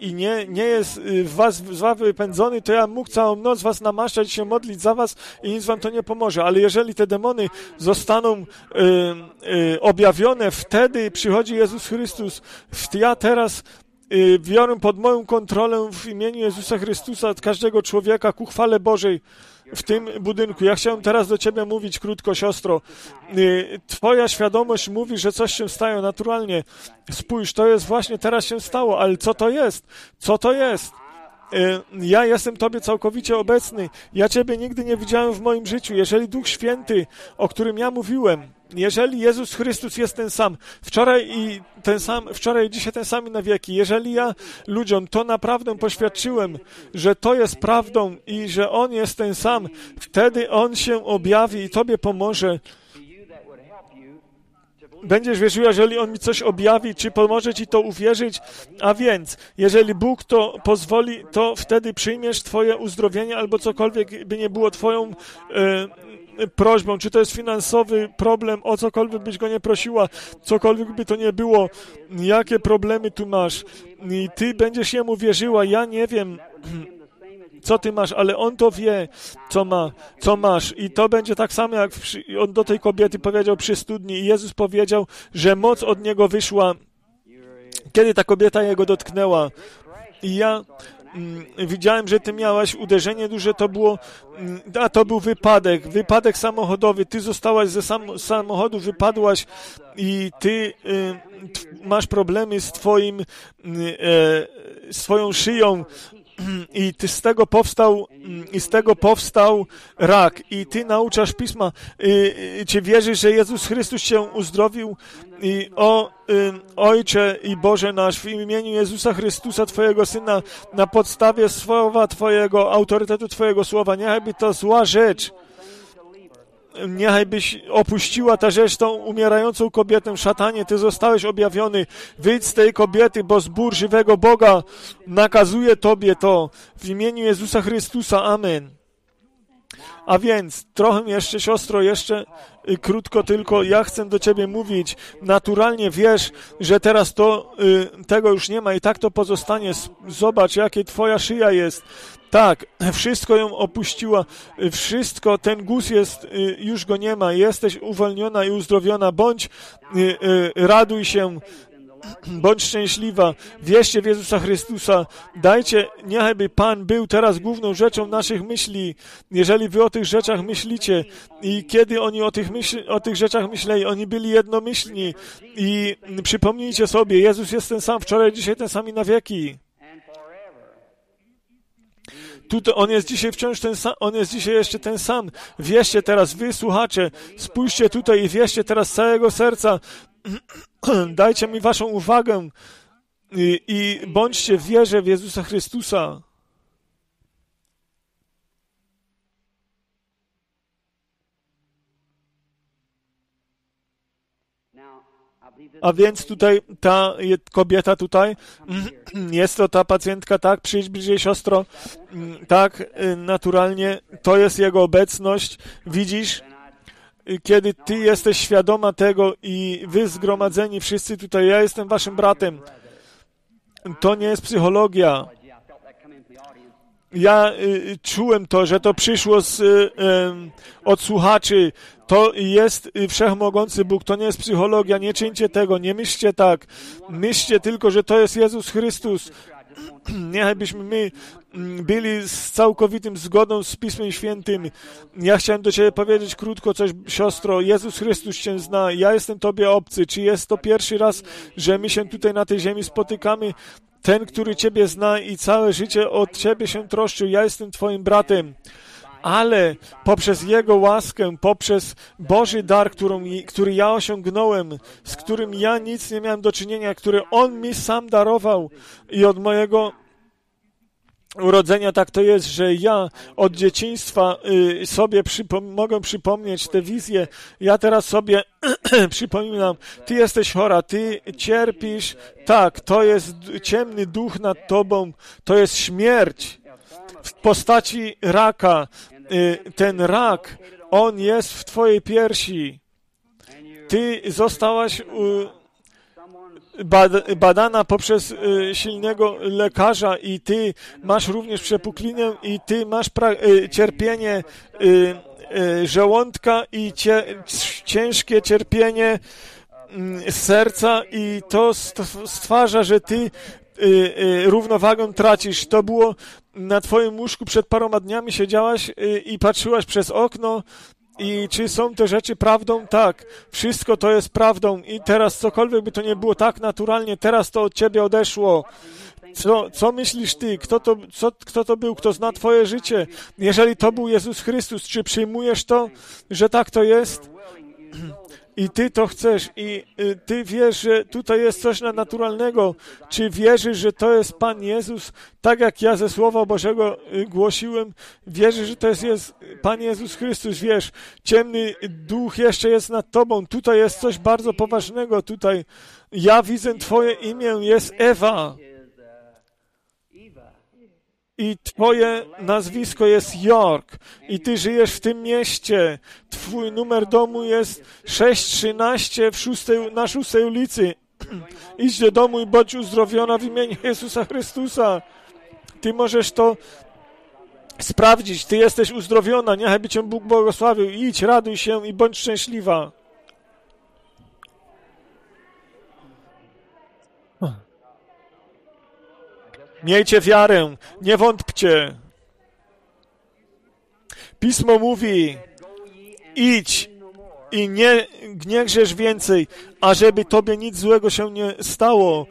Speaker 1: i nie, nie jest y, w was zła wypędzony, to ja mógł całą noc was namaszczać, się modlić za was i nic wam to nie pomoże. Ale jeżeli te demony zostaną y, y, objawione, wtedy przychodzi Jezus Chrystus. Ja teraz y, biorę pod moją kontrolę w imieniu Jezusa Chrystusa każdego człowieka ku chwale Bożej w tym budynku. Ja chciałem teraz do ciebie mówić krótko, siostro. Y, twoja świadomość mówi, że coś się stało naturalnie. Spójrz, to jest właśnie teraz się stało, ale co to jest? Co to jest? Y, ja jestem Tobie całkowicie obecny. Ja Ciebie nigdy nie widziałem w moim życiu. Jeżeli Duch Święty, o którym ja mówiłem, jeżeli Jezus Chrystus jest ten sam, wczoraj i ten sam, wczoraj i dzisiaj ten sam i na wieki, jeżeli ja ludziom to naprawdę poświadczyłem, że to jest prawdą i że On jest ten sam, wtedy On się objawi i Tobie pomoże. Będziesz wierzyła, jeżeli On mi coś objawi, czy pomoże Ci to uwierzyć. A więc, jeżeli Bóg to pozwoli, to wtedy przyjmiesz Twoje uzdrowienie albo cokolwiek by nie było Twoją e, prośbą, czy to jest finansowy problem, o cokolwiek byś go nie prosiła, cokolwiek by to nie było, jakie problemy tu masz. I ty będziesz jemu wierzyła, ja nie wiem, [CLEARS THROAT] co ty masz, ale on to wie, co ma, co masz. I to będzie tak samo, jak przy, on do tej kobiety powiedział przy studni. I Jezus powiedział, że moc od niego wyszła, kiedy ta kobieta jego dotknęła. I ja mm, widziałem, że ty miałaś uderzenie duże, to było, mm, a to był wypadek, wypadek samochodowy. Ty zostałaś ze sam, samochodu, wypadłaś i ty y, masz problemy z twoim, y, z twoją szyją i ty z tego powstał, i z tego powstał rak. I ty nauczasz Pisma, i, czy wierzysz, że Jezus Chrystus cię uzdrowił? I o y, Ojcze i Boże nasz, w imieniu Jezusa Chrystusa, Twojego Syna, na podstawie słowa Twojego, autorytetu Twojego słowa, niechaj to zła rzecz, niechaj byś opuściła ta rzecz tą umierającą kobietę. Szatanie, ty zostałeś objawiony. Wyjdź z tej kobiety, bo zbór żywego Boga nakazuje tobie to. W imieniu Jezusa Chrystusa. Amen. A więc, trochę jeszcze, siostro, jeszcze y, krótko tylko, ja chcę do ciebie mówić. Naturalnie wiesz, że teraz to, y, tego już nie ma i tak to pozostanie. Zobacz, jakie twoja szyja jest. Tak, wszystko ją opuściła, wszystko, ten guz jest, y, już go nie ma, jesteś uwolniona i uzdrowiona, bądź, y, raduj się, bądź szczęśliwa, wierzcie w Jezusa Chrystusa, dajcie, niechby Pan był teraz główną rzeczą naszych myśli, jeżeli wy o tych rzeczach myślicie i kiedy oni o tych, myśl, o tych rzeczach myśleli, oni byli jednomyślni i przypomnijcie sobie, Jezus jest ten sam wczoraj, dzisiaj ten sam i na wieki. Tutaj on jest dzisiaj wciąż ten sam, on jest dzisiaj jeszcze ten sam. Wierzcie teraz, wy słuchacze, spójrzcie tutaj i wierzcie teraz z całego serca. [CLEARS THROAT] Dajcie mi waszą uwagę i, i bądźcie w wierze w Jezusa Chrystusa. A więc tutaj ta kobieta tutaj, [CLEARS THROAT] jest to ta pacjentka, tak, przyjdź bliżej siostro, tak, y, naturalnie, to jest jego obecność, widzisz, kiedy ty jesteś świadoma tego i wy zgromadzeni wszyscy tutaj, ja jestem waszym bratem, to nie jest psychologia, ja y, czułem to, że to przyszło z, y, y, od słuchaczy. To jest y, wszechmogący Bóg, to nie jest psychologia. Nie czyńcie tego, nie myślcie tak. Myślcie tylko, że to jest Jezus Chrystus. Niechbyśmy my mm, byli z całkowitym zgodą z Pismem Świętym. Ja chciałem do Ciebie powiedzieć krótko coś, siostro. Jezus Chrystus Cię zna. Ja jestem Tobie obcy. Czy jest to pierwszy raz, że my się tutaj na tej ziemi spotykamy? Ten, który Ciebie zna i całe życie od Ciebie się troszczył, ja jestem Twoim bratem. Ale poprzez Jego łaskę, poprzez Boży dar, którą, który ja osiągnąłem, z którym ja nic nie miałem do czynienia, który On mi sam darował i od mojego urodzenia tak to jest, że ja od dzieciństwa y, sobie przypom mogę przypomnieć te wizje. Ja teraz sobie [CLEARS THROAT] przypominam, ty jesteś chora, ty cierpisz. Tak, to jest ciemny duch nad tobą, to jest śmierć w postaci raka. Y, ten rak, on jest w twojej piersi. Ty zostałaś badana poprzez y, silnego lekarza i ty masz również przepuklinę i ty masz y, cierpienie y, żołądka i ciężkie cierpienie mm, serca i to stwarza, że ty równowagę tracisz. To było na twoim łóżku przed paroma dniami siedziałaś i patrzyłaś przez okno i czy są te rzeczy prawdą? Tak. Wszystko to jest prawdą i teraz cokolwiek by to nie było tak naturalnie, teraz to od ciebie odeszło. Co, co myślisz ty? Kto to, co, kto to był? Kto zna twoje życie? Jeżeli to był Jezus Chrystus, czy przyjmujesz to, że tak to jest? [CLEARS THROAT] i ty to chcesz i y, ty wiesz, że tutaj jest coś naturalnego. Czy wierzysz, że to jest Pan Jezus, tak jak ja ze Słowa Bożego y, głosiłem? Wierzysz, że to jest, jest Pan Jezus Chrystus, wiesz, ciemny duch jeszcze jest nad tobą. Tutaj jest coś bardzo poważnego. Tutaj ja widzę Twoje imię, jest Ewa. I twoje nazwisko jest York i ty żyjesz w tym mieście. Twój numer domu jest 613 w szóstej, na szóstej ulicy. [CLEARS THROAT] Idź do domu i bądź uzdrowiona w imieniu Jezusa Chrystusa. Ty możesz to sprawdzić. Ty jesteś uzdrowiona. Niechaj by Cię Bóg błogosławił. Idź, raduj się i bądź szczęśliwa. Miejcie wiarę, nie wątpcie. Pismo mówi, idź i nie, nie grzesz więcej, ażeby tobie nic złego się nie stało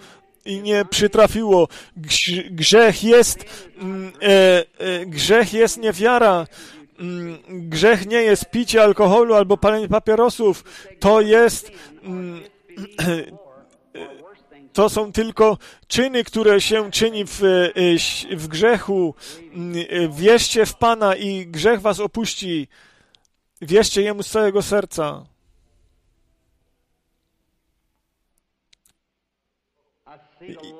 Speaker 1: i nie przytrafiło. Grzech jest, mm, e, e, grzech jest niewiara. Mm, grzech nie jest picie alkoholu albo palenie papierosów. To jest mm, [CLEARS THROAT] to są tylko czyny, które się czyni w, e, w grzechu. Wierzcie w Pana i grzech was opuści. Wierzcie Jemu z całego serca. I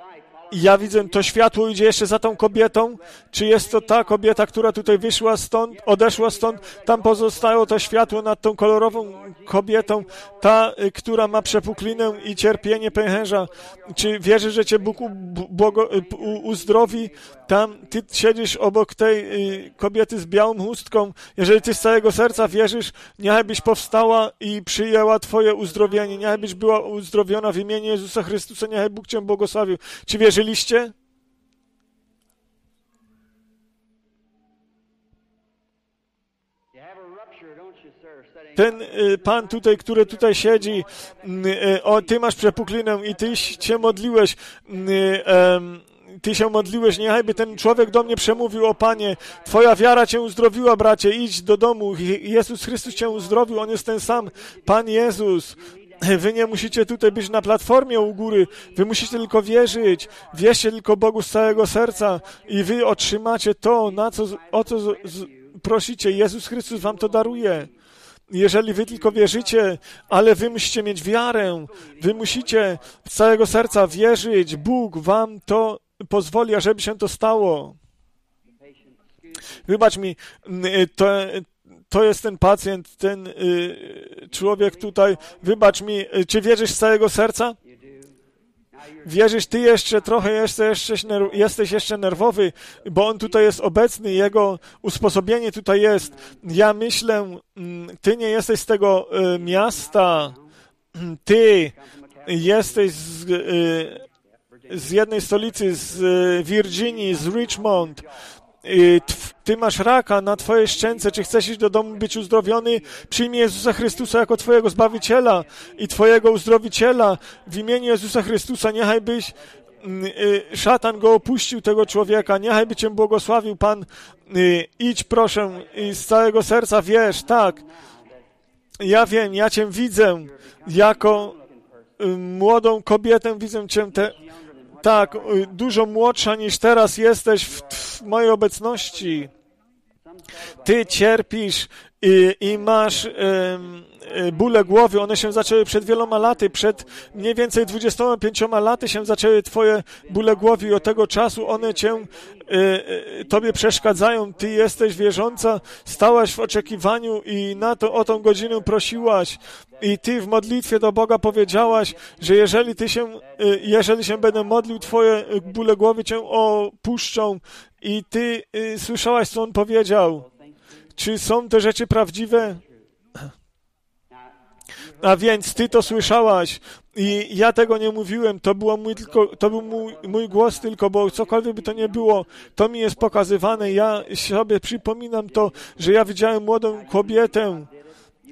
Speaker 1: ja widzę, to światło idzie jeszcze za tą kobietą. Czy jest to ta kobieta, która tutaj wyszła stąd, odeszła stąd? Tam pozostało to światło nad tą kolorową kobietą, ta, y, która ma przepuklinę i cierpienie pęcherza. Czy wierzysz, że cię Bóg y, uzdrowi? Tam ty siedzisz obok tej y, kobiety z białą chustką. Jeżeli ty z całego serca wierzysz, niechaj byś powstała i przyjęła twoje uzdrowienie. Niechaj byś była uzdrowiona w imieniu Jezusa Chrystusa. Niechaj Bóg cię błogosławił. Czy wierzyliście? ten y, pan tutaj, który tutaj siedzi, y, o, ty masz przepuklinę i ty się modliłeś, ty się modliłeś, niechajby ten człowiek do mnie przemówił, o Panie, Twoja wiara Cię uzdrowiła, bracie, idź do domu, Jezus Chrystus Cię uzdrowił, On jest ten sam, Pan Jezus, Wy nie musicie tutaj być na platformie u góry, wy musicie tylko wierzyć, wierzcie tylko Bogu z całego serca i wy otrzymacie to, na co, o co z, z, prosicie. Jezus Chrystus wam to daruje. Jeżeli wy tylko wierzycie, ale wy musicie mieć wiarę, wy musicie z całego serca wierzyć, Bóg wam to pozwoli, ażeby się to stało. Wybacz mi, to, to jest ten pacjent, ten y, człowiek tutaj. Wybacz mi, czy wierzysz z całego serca? Wierzysz, ty jeszcze trochę jesteś, jesteś jeszcze nerwowy, bo on tutaj jest obecny, jego usposobienie tutaj jest. Ja myślę, ty nie jesteś z tego y, miasta, ty jesteś z, y, z jednej stolicy, z y, Virginii, z Richmond. Ty masz raka na twojej szczęce, czy chcesz iść do domu być uzdrowiony? Przyjmij Jezusa Chrystusa jako twojego Zbawiciela i twojego uzdrowiciela. W imieniu Jezusa Chrystusa niechaj byś y, szatan go opuścił, tego człowieka. Niechaj by Cię błogosławił, Pan. Y, idź, proszę, z całego serca wiesz, tak. Ja wiem, ja Cię widzę jako y, młodą kobietę, widzę Cię te, tak, dużo młodsza niż teraz jesteś w, w mojej obecności. Ty cierpisz i, i masz bóle głowy. One się zaczęły przed wieloma laty, przed mniej więcej 25 laty się zaczęły twoje bóle głowy i od tego czasu one cię, e, e, tobie przeszkadzają. Ty jesteś wierząca, stałaś w oczekiwaniu i na to, o tą godzinę prosiłaś i ty w modlitwie do Boga powiedziałaś, że jeżeli ty się, e, jeżeli się będę modlił, twoje bóle głowy cię opuszczą i ty słyszałaś, co on powiedział. Czy są te rzeczy prawdziwe? A więc ty to słyszałaś i ja tego nie mówiłem, to, było mój, tylko, to był mój, mój głos tylko, bo cokolwiek by to nie było, to mi jest pokazywane. Ja sobie przypominam to, że ja widziałem młodą kobietę,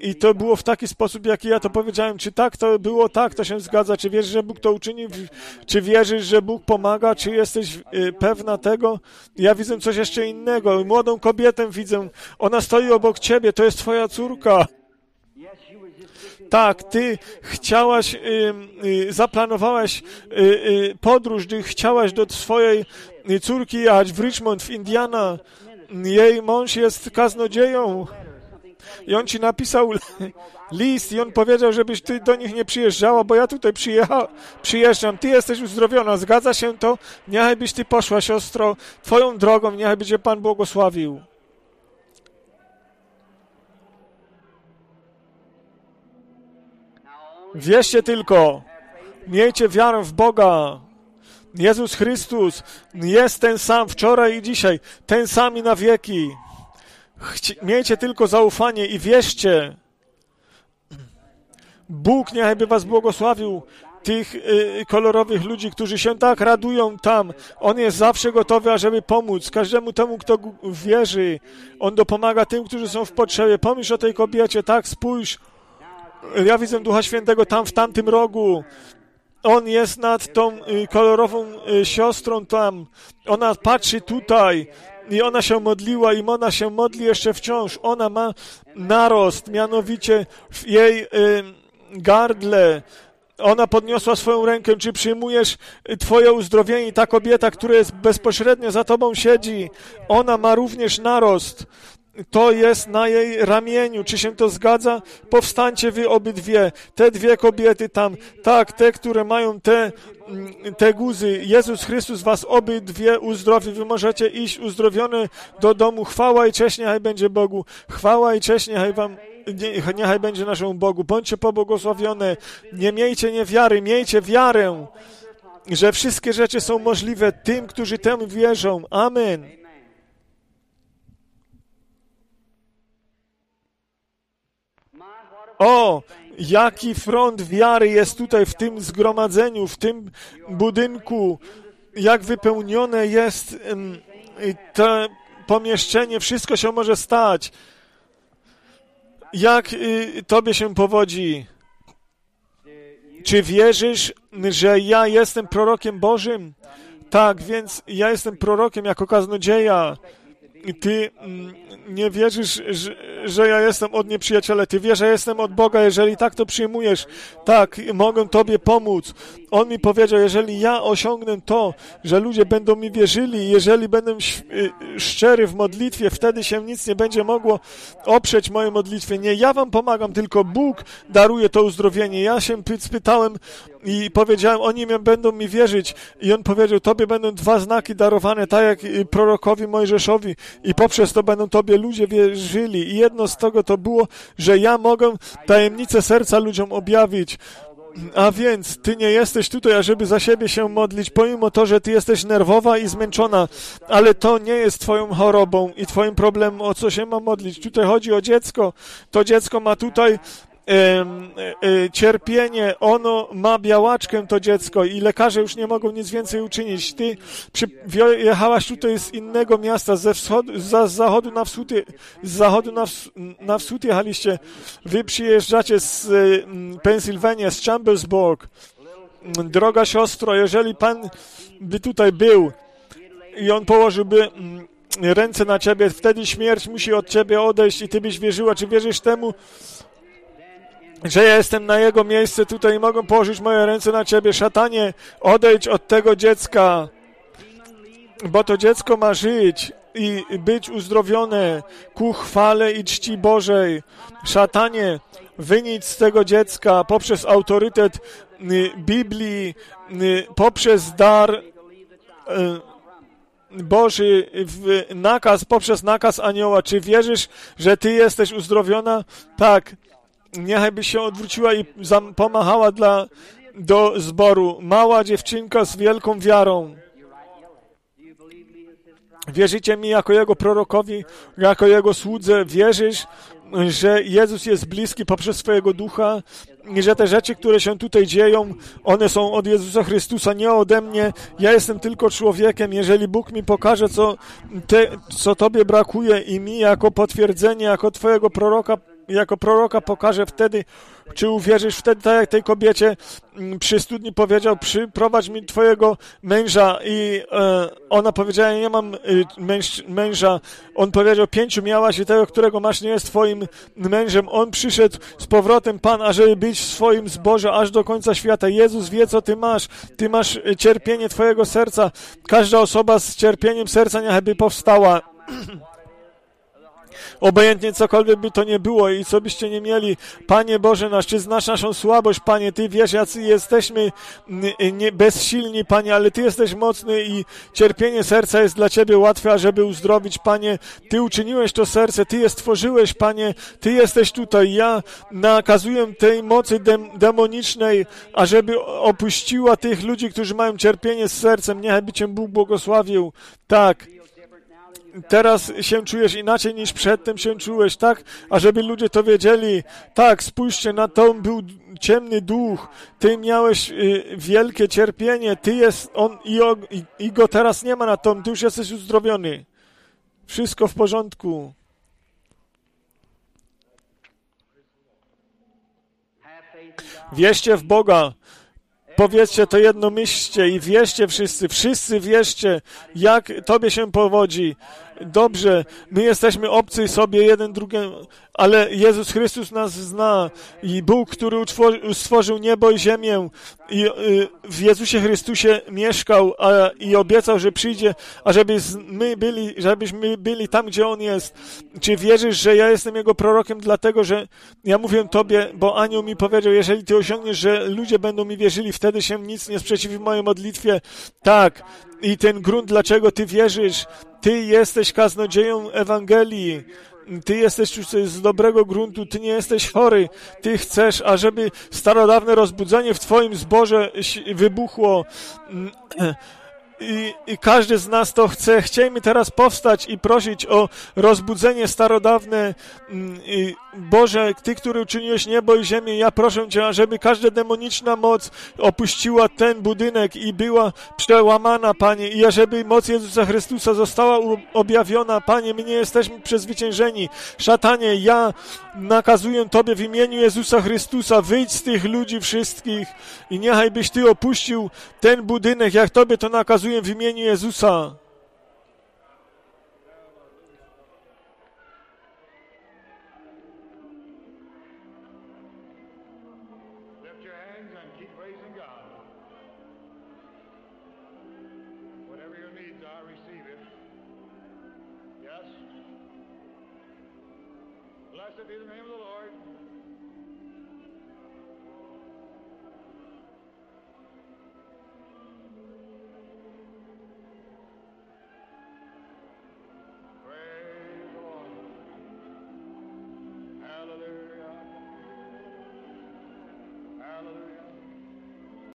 Speaker 1: i to było w taki sposób, jaki ja to powiedziałem. Czy tak to było? Tak, to się zgadza. Czy wierzysz, że Bóg to uczyni? Czy wierzysz, że Bóg pomaga? Czy jesteś y, pewna tego? Ja widzę coś jeszcze innego. Młodą kobietę widzę. Ona stoi obok ciebie. To jest twoja córka. Tak, ty chciałaś, y, y, zaplanowałaś podróż, ty chciałaś do swojej córki jechać w Richmond, w Indiana. Jej mąż jest kaznodzieją I on ci napisał [LAUGHS] list i on powiedział, żebyś ty do nich nie przyjeżdżała, bo ja tutaj przyjeżdżam. Ty jesteś uzdrowiona. Zgadza się to? Niechaj byś ty poszła, siostro, twoją drogą. Niechaj by cię Pan błogosławił. Wierzcie tylko, miejcie wiarę w Boga. Jezus Chrystus jest ten sam wczoraj i dzisiaj, ten sam i na wieki. Chci miejcie tylko zaufanie i wierzcie. Bóg niechaj by was błogosławił, tych y, kolorowych ludzi, którzy się tak radują tam. On jest zawsze gotowy, ażeby pomóc każdemu temu, kto wierzy. On dopomaga tym, którzy są w potrzebie. Pomyśl o tej kobiecie, tak, spójrz. Ja widzę Ducha Świętego tam, w tamtym rogu. On jest nad tą y, kolorową y, siostrą tam. Ona patrzy tutaj i ona się modliła i ona się modli jeszcze wciąż. Ona ma narost, mianowicie w jej y, gardle. Ona podniosła swoją rękę. Czy przyjmujesz Twoje uzdrowienie? Ta kobieta, która jest bezpośrednio za Tobą siedzi, ona ma również narost to jest na jej ramieniu. Czy się to zgadza? Powstańcie wy obydwie, te dwie kobiety tam, tak, te, które mają te, mm, te guzy. Jezus Chrystus was obydwie uzdrowi. Wy możecie iść uzdrowione do domu. Chwała i cześć niechaj będzie Bogu. Chwała i cześć niechaj wam nie, niechaj będzie naszemu Bogu. Bądźcie pobłogosławione. Nie miejcie niewiary, miejcie wiarę, że wszystkie rzeczy są możliwe tym, którzy temu wierzą. Amen. O, jaki front wiary jest tutaj w tym zgromadzeniu, w tym budynku, jak wypełnione jest to pomieszczenie, wszystko się może stać. Jak y, Tobie się powodzi? Czy wierzysz, że ja jestem prorokiem Bożym? Tak, więc ja jestem prorokiem jako kaznodzieja. Ty mm, nie wierzysz, że, że ja jestem od nieprzyjaciela. Ty wiesz, że jestem od Boga. Jeżeli tak to przyjmujesz, tak, mogę Tobie pomóc. On mi powiedział, jeżeli ja osiągnę to, że ludzie będą mi wierzyli, jeżeli będę y, szczery w modlitwie, wtedy się nic nie będzie mogło oprzeć mojej modlitwie. Nie ja Wam pomagam, tylko Bóg daruje to uzdrowienie. Ja się spytałem i powiedziałem, oni będą mi wierzyć. I on powiedział, Tobie będą dwa znaki darowane, tak jak y, prorokowi Mojżeszowi i poprzez to będą Tobie ludzie wierzyli. I jedno z tego to było, że ja mogę tajemnicę serca ludziom objawić. A więc ty nie jesteś tutaj, ażeby za siebie się modlić, pomimo to, że ty jesteś nerwowa i zmęczona, ale to nie jest twoją chorobą i twoim problemem, o co się ma modlić. Tutaj chodzi o dziecko. To dziecko ma tutaj cierpienie, ono ma białaczkę, to dziecko, i lekarze już nie mogą nic więcej uczynić. Ty jechałaś tutaj z innego miasta, ze wschodu, z zachodu na wschód, z zachodu na, na wschód jechaliście. Wy przyjeżdżacie z Pensylwania, z Chambersburg. Droga siostro, jeżeli Pan by tutaj był i On położyłby ręce na ciebie, wtedy śmierć musi od ciebie odejść i ty byś wierzyła. Czy wierzysz temu? Że ja jestem na Jego miejscu tutaj i mogę położyć moje ręce na Ciebie. Szatanie, odejdź od tego dziecka, bo to dziecko ma żyć i być uzdrowione ku chwale i czci Bożej. Szatanie, wynicz z tego dziecka poprzez autorytet y, Biblii, y, poprzez dar y, Boży, nakaz, poprzez nakaz anioła. Czy wierzysz, że Ty jesteś uzdrowiona? Tak niechaj by się odwróciła i pomachała dla, do zboru. Mała dziewczynka z wielką wiarą. Wierzycie mi jako Jego prorokowi, jako Jego słudze? Wierzysz, że Jezus jest bliski poprzez swojego ducha i że te rzeczy, które się tutaj dzieją, one są od Jezusa Chrystusa, nie ode mnie. Ja jestem tylko człowiekiem. Jeżeli Bóg mi pokaże, co, te, co Tobie brakuje i mi jako potwierdzenie, jako Twojego proroka jako proroka pokaże wtedy, czy uwierzysz wtedy, tak jak tej kobiecie mm, przy studni powiedział, przyprowadź mi twojego męża i e, ona powiedziała, nie mam y, męż, męża. On powiedział, pięciu miałaś i tego, którego masz, nie jest twoim mężem. On przyszedł z powrotem, Pan, ażeby być w swoim zboże aż do końca świata. Jezus wie, co ty masz. Ty masz cierpienie twojego serca. Każda osoba z cierpieniem serca niechby powstała. [CLEARS THROAT] obojętnie cokolwiek by to nie było i co byście nie mieli, Panie Boże nasz, czy znasz naszą słabość, Panie, Ty wiesz, jacy jesteśmy nie, bezsilni, Panie, ale Ty jesteś mocny i cierpienie serca jest dla Ciebie łatwe, żeby uzdrowić, Panie, Ty uczyniłeś to serce, Ty je stworzyłeś, Panie, Ty jesteś tutaj, ja nakazuję tej mocy dem demonicznej, ażeby opuściła tych ludzi, którzy mają cierpienie z sercem, niechaj by Cię Bóg błogosławił, tak, teraz się czujesz inaczej niż przedtem się czułeś, tak? A żeby ludzie to wiedzieli, tak, spójrzcie na to, był ciemny duch, ty miałeś y, wielkie cierpienie, ty jest, on i, o, i, i go teraz nie ma na tom, ty już jesteś uzdrowiony. Wszystko w porządku. Wierzcie w Boga. Powiedzcie to jednomyślcie i wierzcie wszyscy, wszyscy wierzcie, jak Tobie się powodzi. Dobrze, my jesteśmy obcy sobie jeden drugiemu, ale Jezus Chrystus nas zna i Bóg, który stworzył niebo i ziemię i y, w Jezusie Chrystusie mieszkał a, i obiecał, że przyjdzie, ażeby my byli, żebyśmy byli tam, gdzie On jest. Czy wierzysz, że ja jestem Jego prorokiem dlatego, że ja mówię Tobie, bo anioł mi powiedział, jeżeli Ty osiągniesz, że ludzie będą mi wierzyli, wtedy się nic nie sprzeciwi mojej modlitwie. Tak, i ten grunt, dlaczego Ty wierzysz, Ty jesteś kaznodzieją Ewangelii. Ty jesteś z dobrego gruntu, Ty nie jesteś chory. Ty chcesz, ażeby starodawne rozbudzenie w Twoim zborze wybuchło. I, I, każdy z nas to chce. Chciejmy teraz powstać i prosić o rozbudzenie starodawne. I Boże, Ty, który uczyniłeś niebo i ziemię, ja proszę Cię, żeby każda demoniczna moc opuściła ten budynek i była przełamana, Panie, i żeby moc Jezusa Chrystusa została objawiona, Panie, my nie jesteśmy przezwyciężeni. Szatanie, ja nakazuję Tobie w imieniu Jezusa Chrystusa, wyjdź z tych ludzi wszystkich i niechaj byś Ty opuścił ten budynek, jak Tobie to nakazuję w imieniu Jezusa.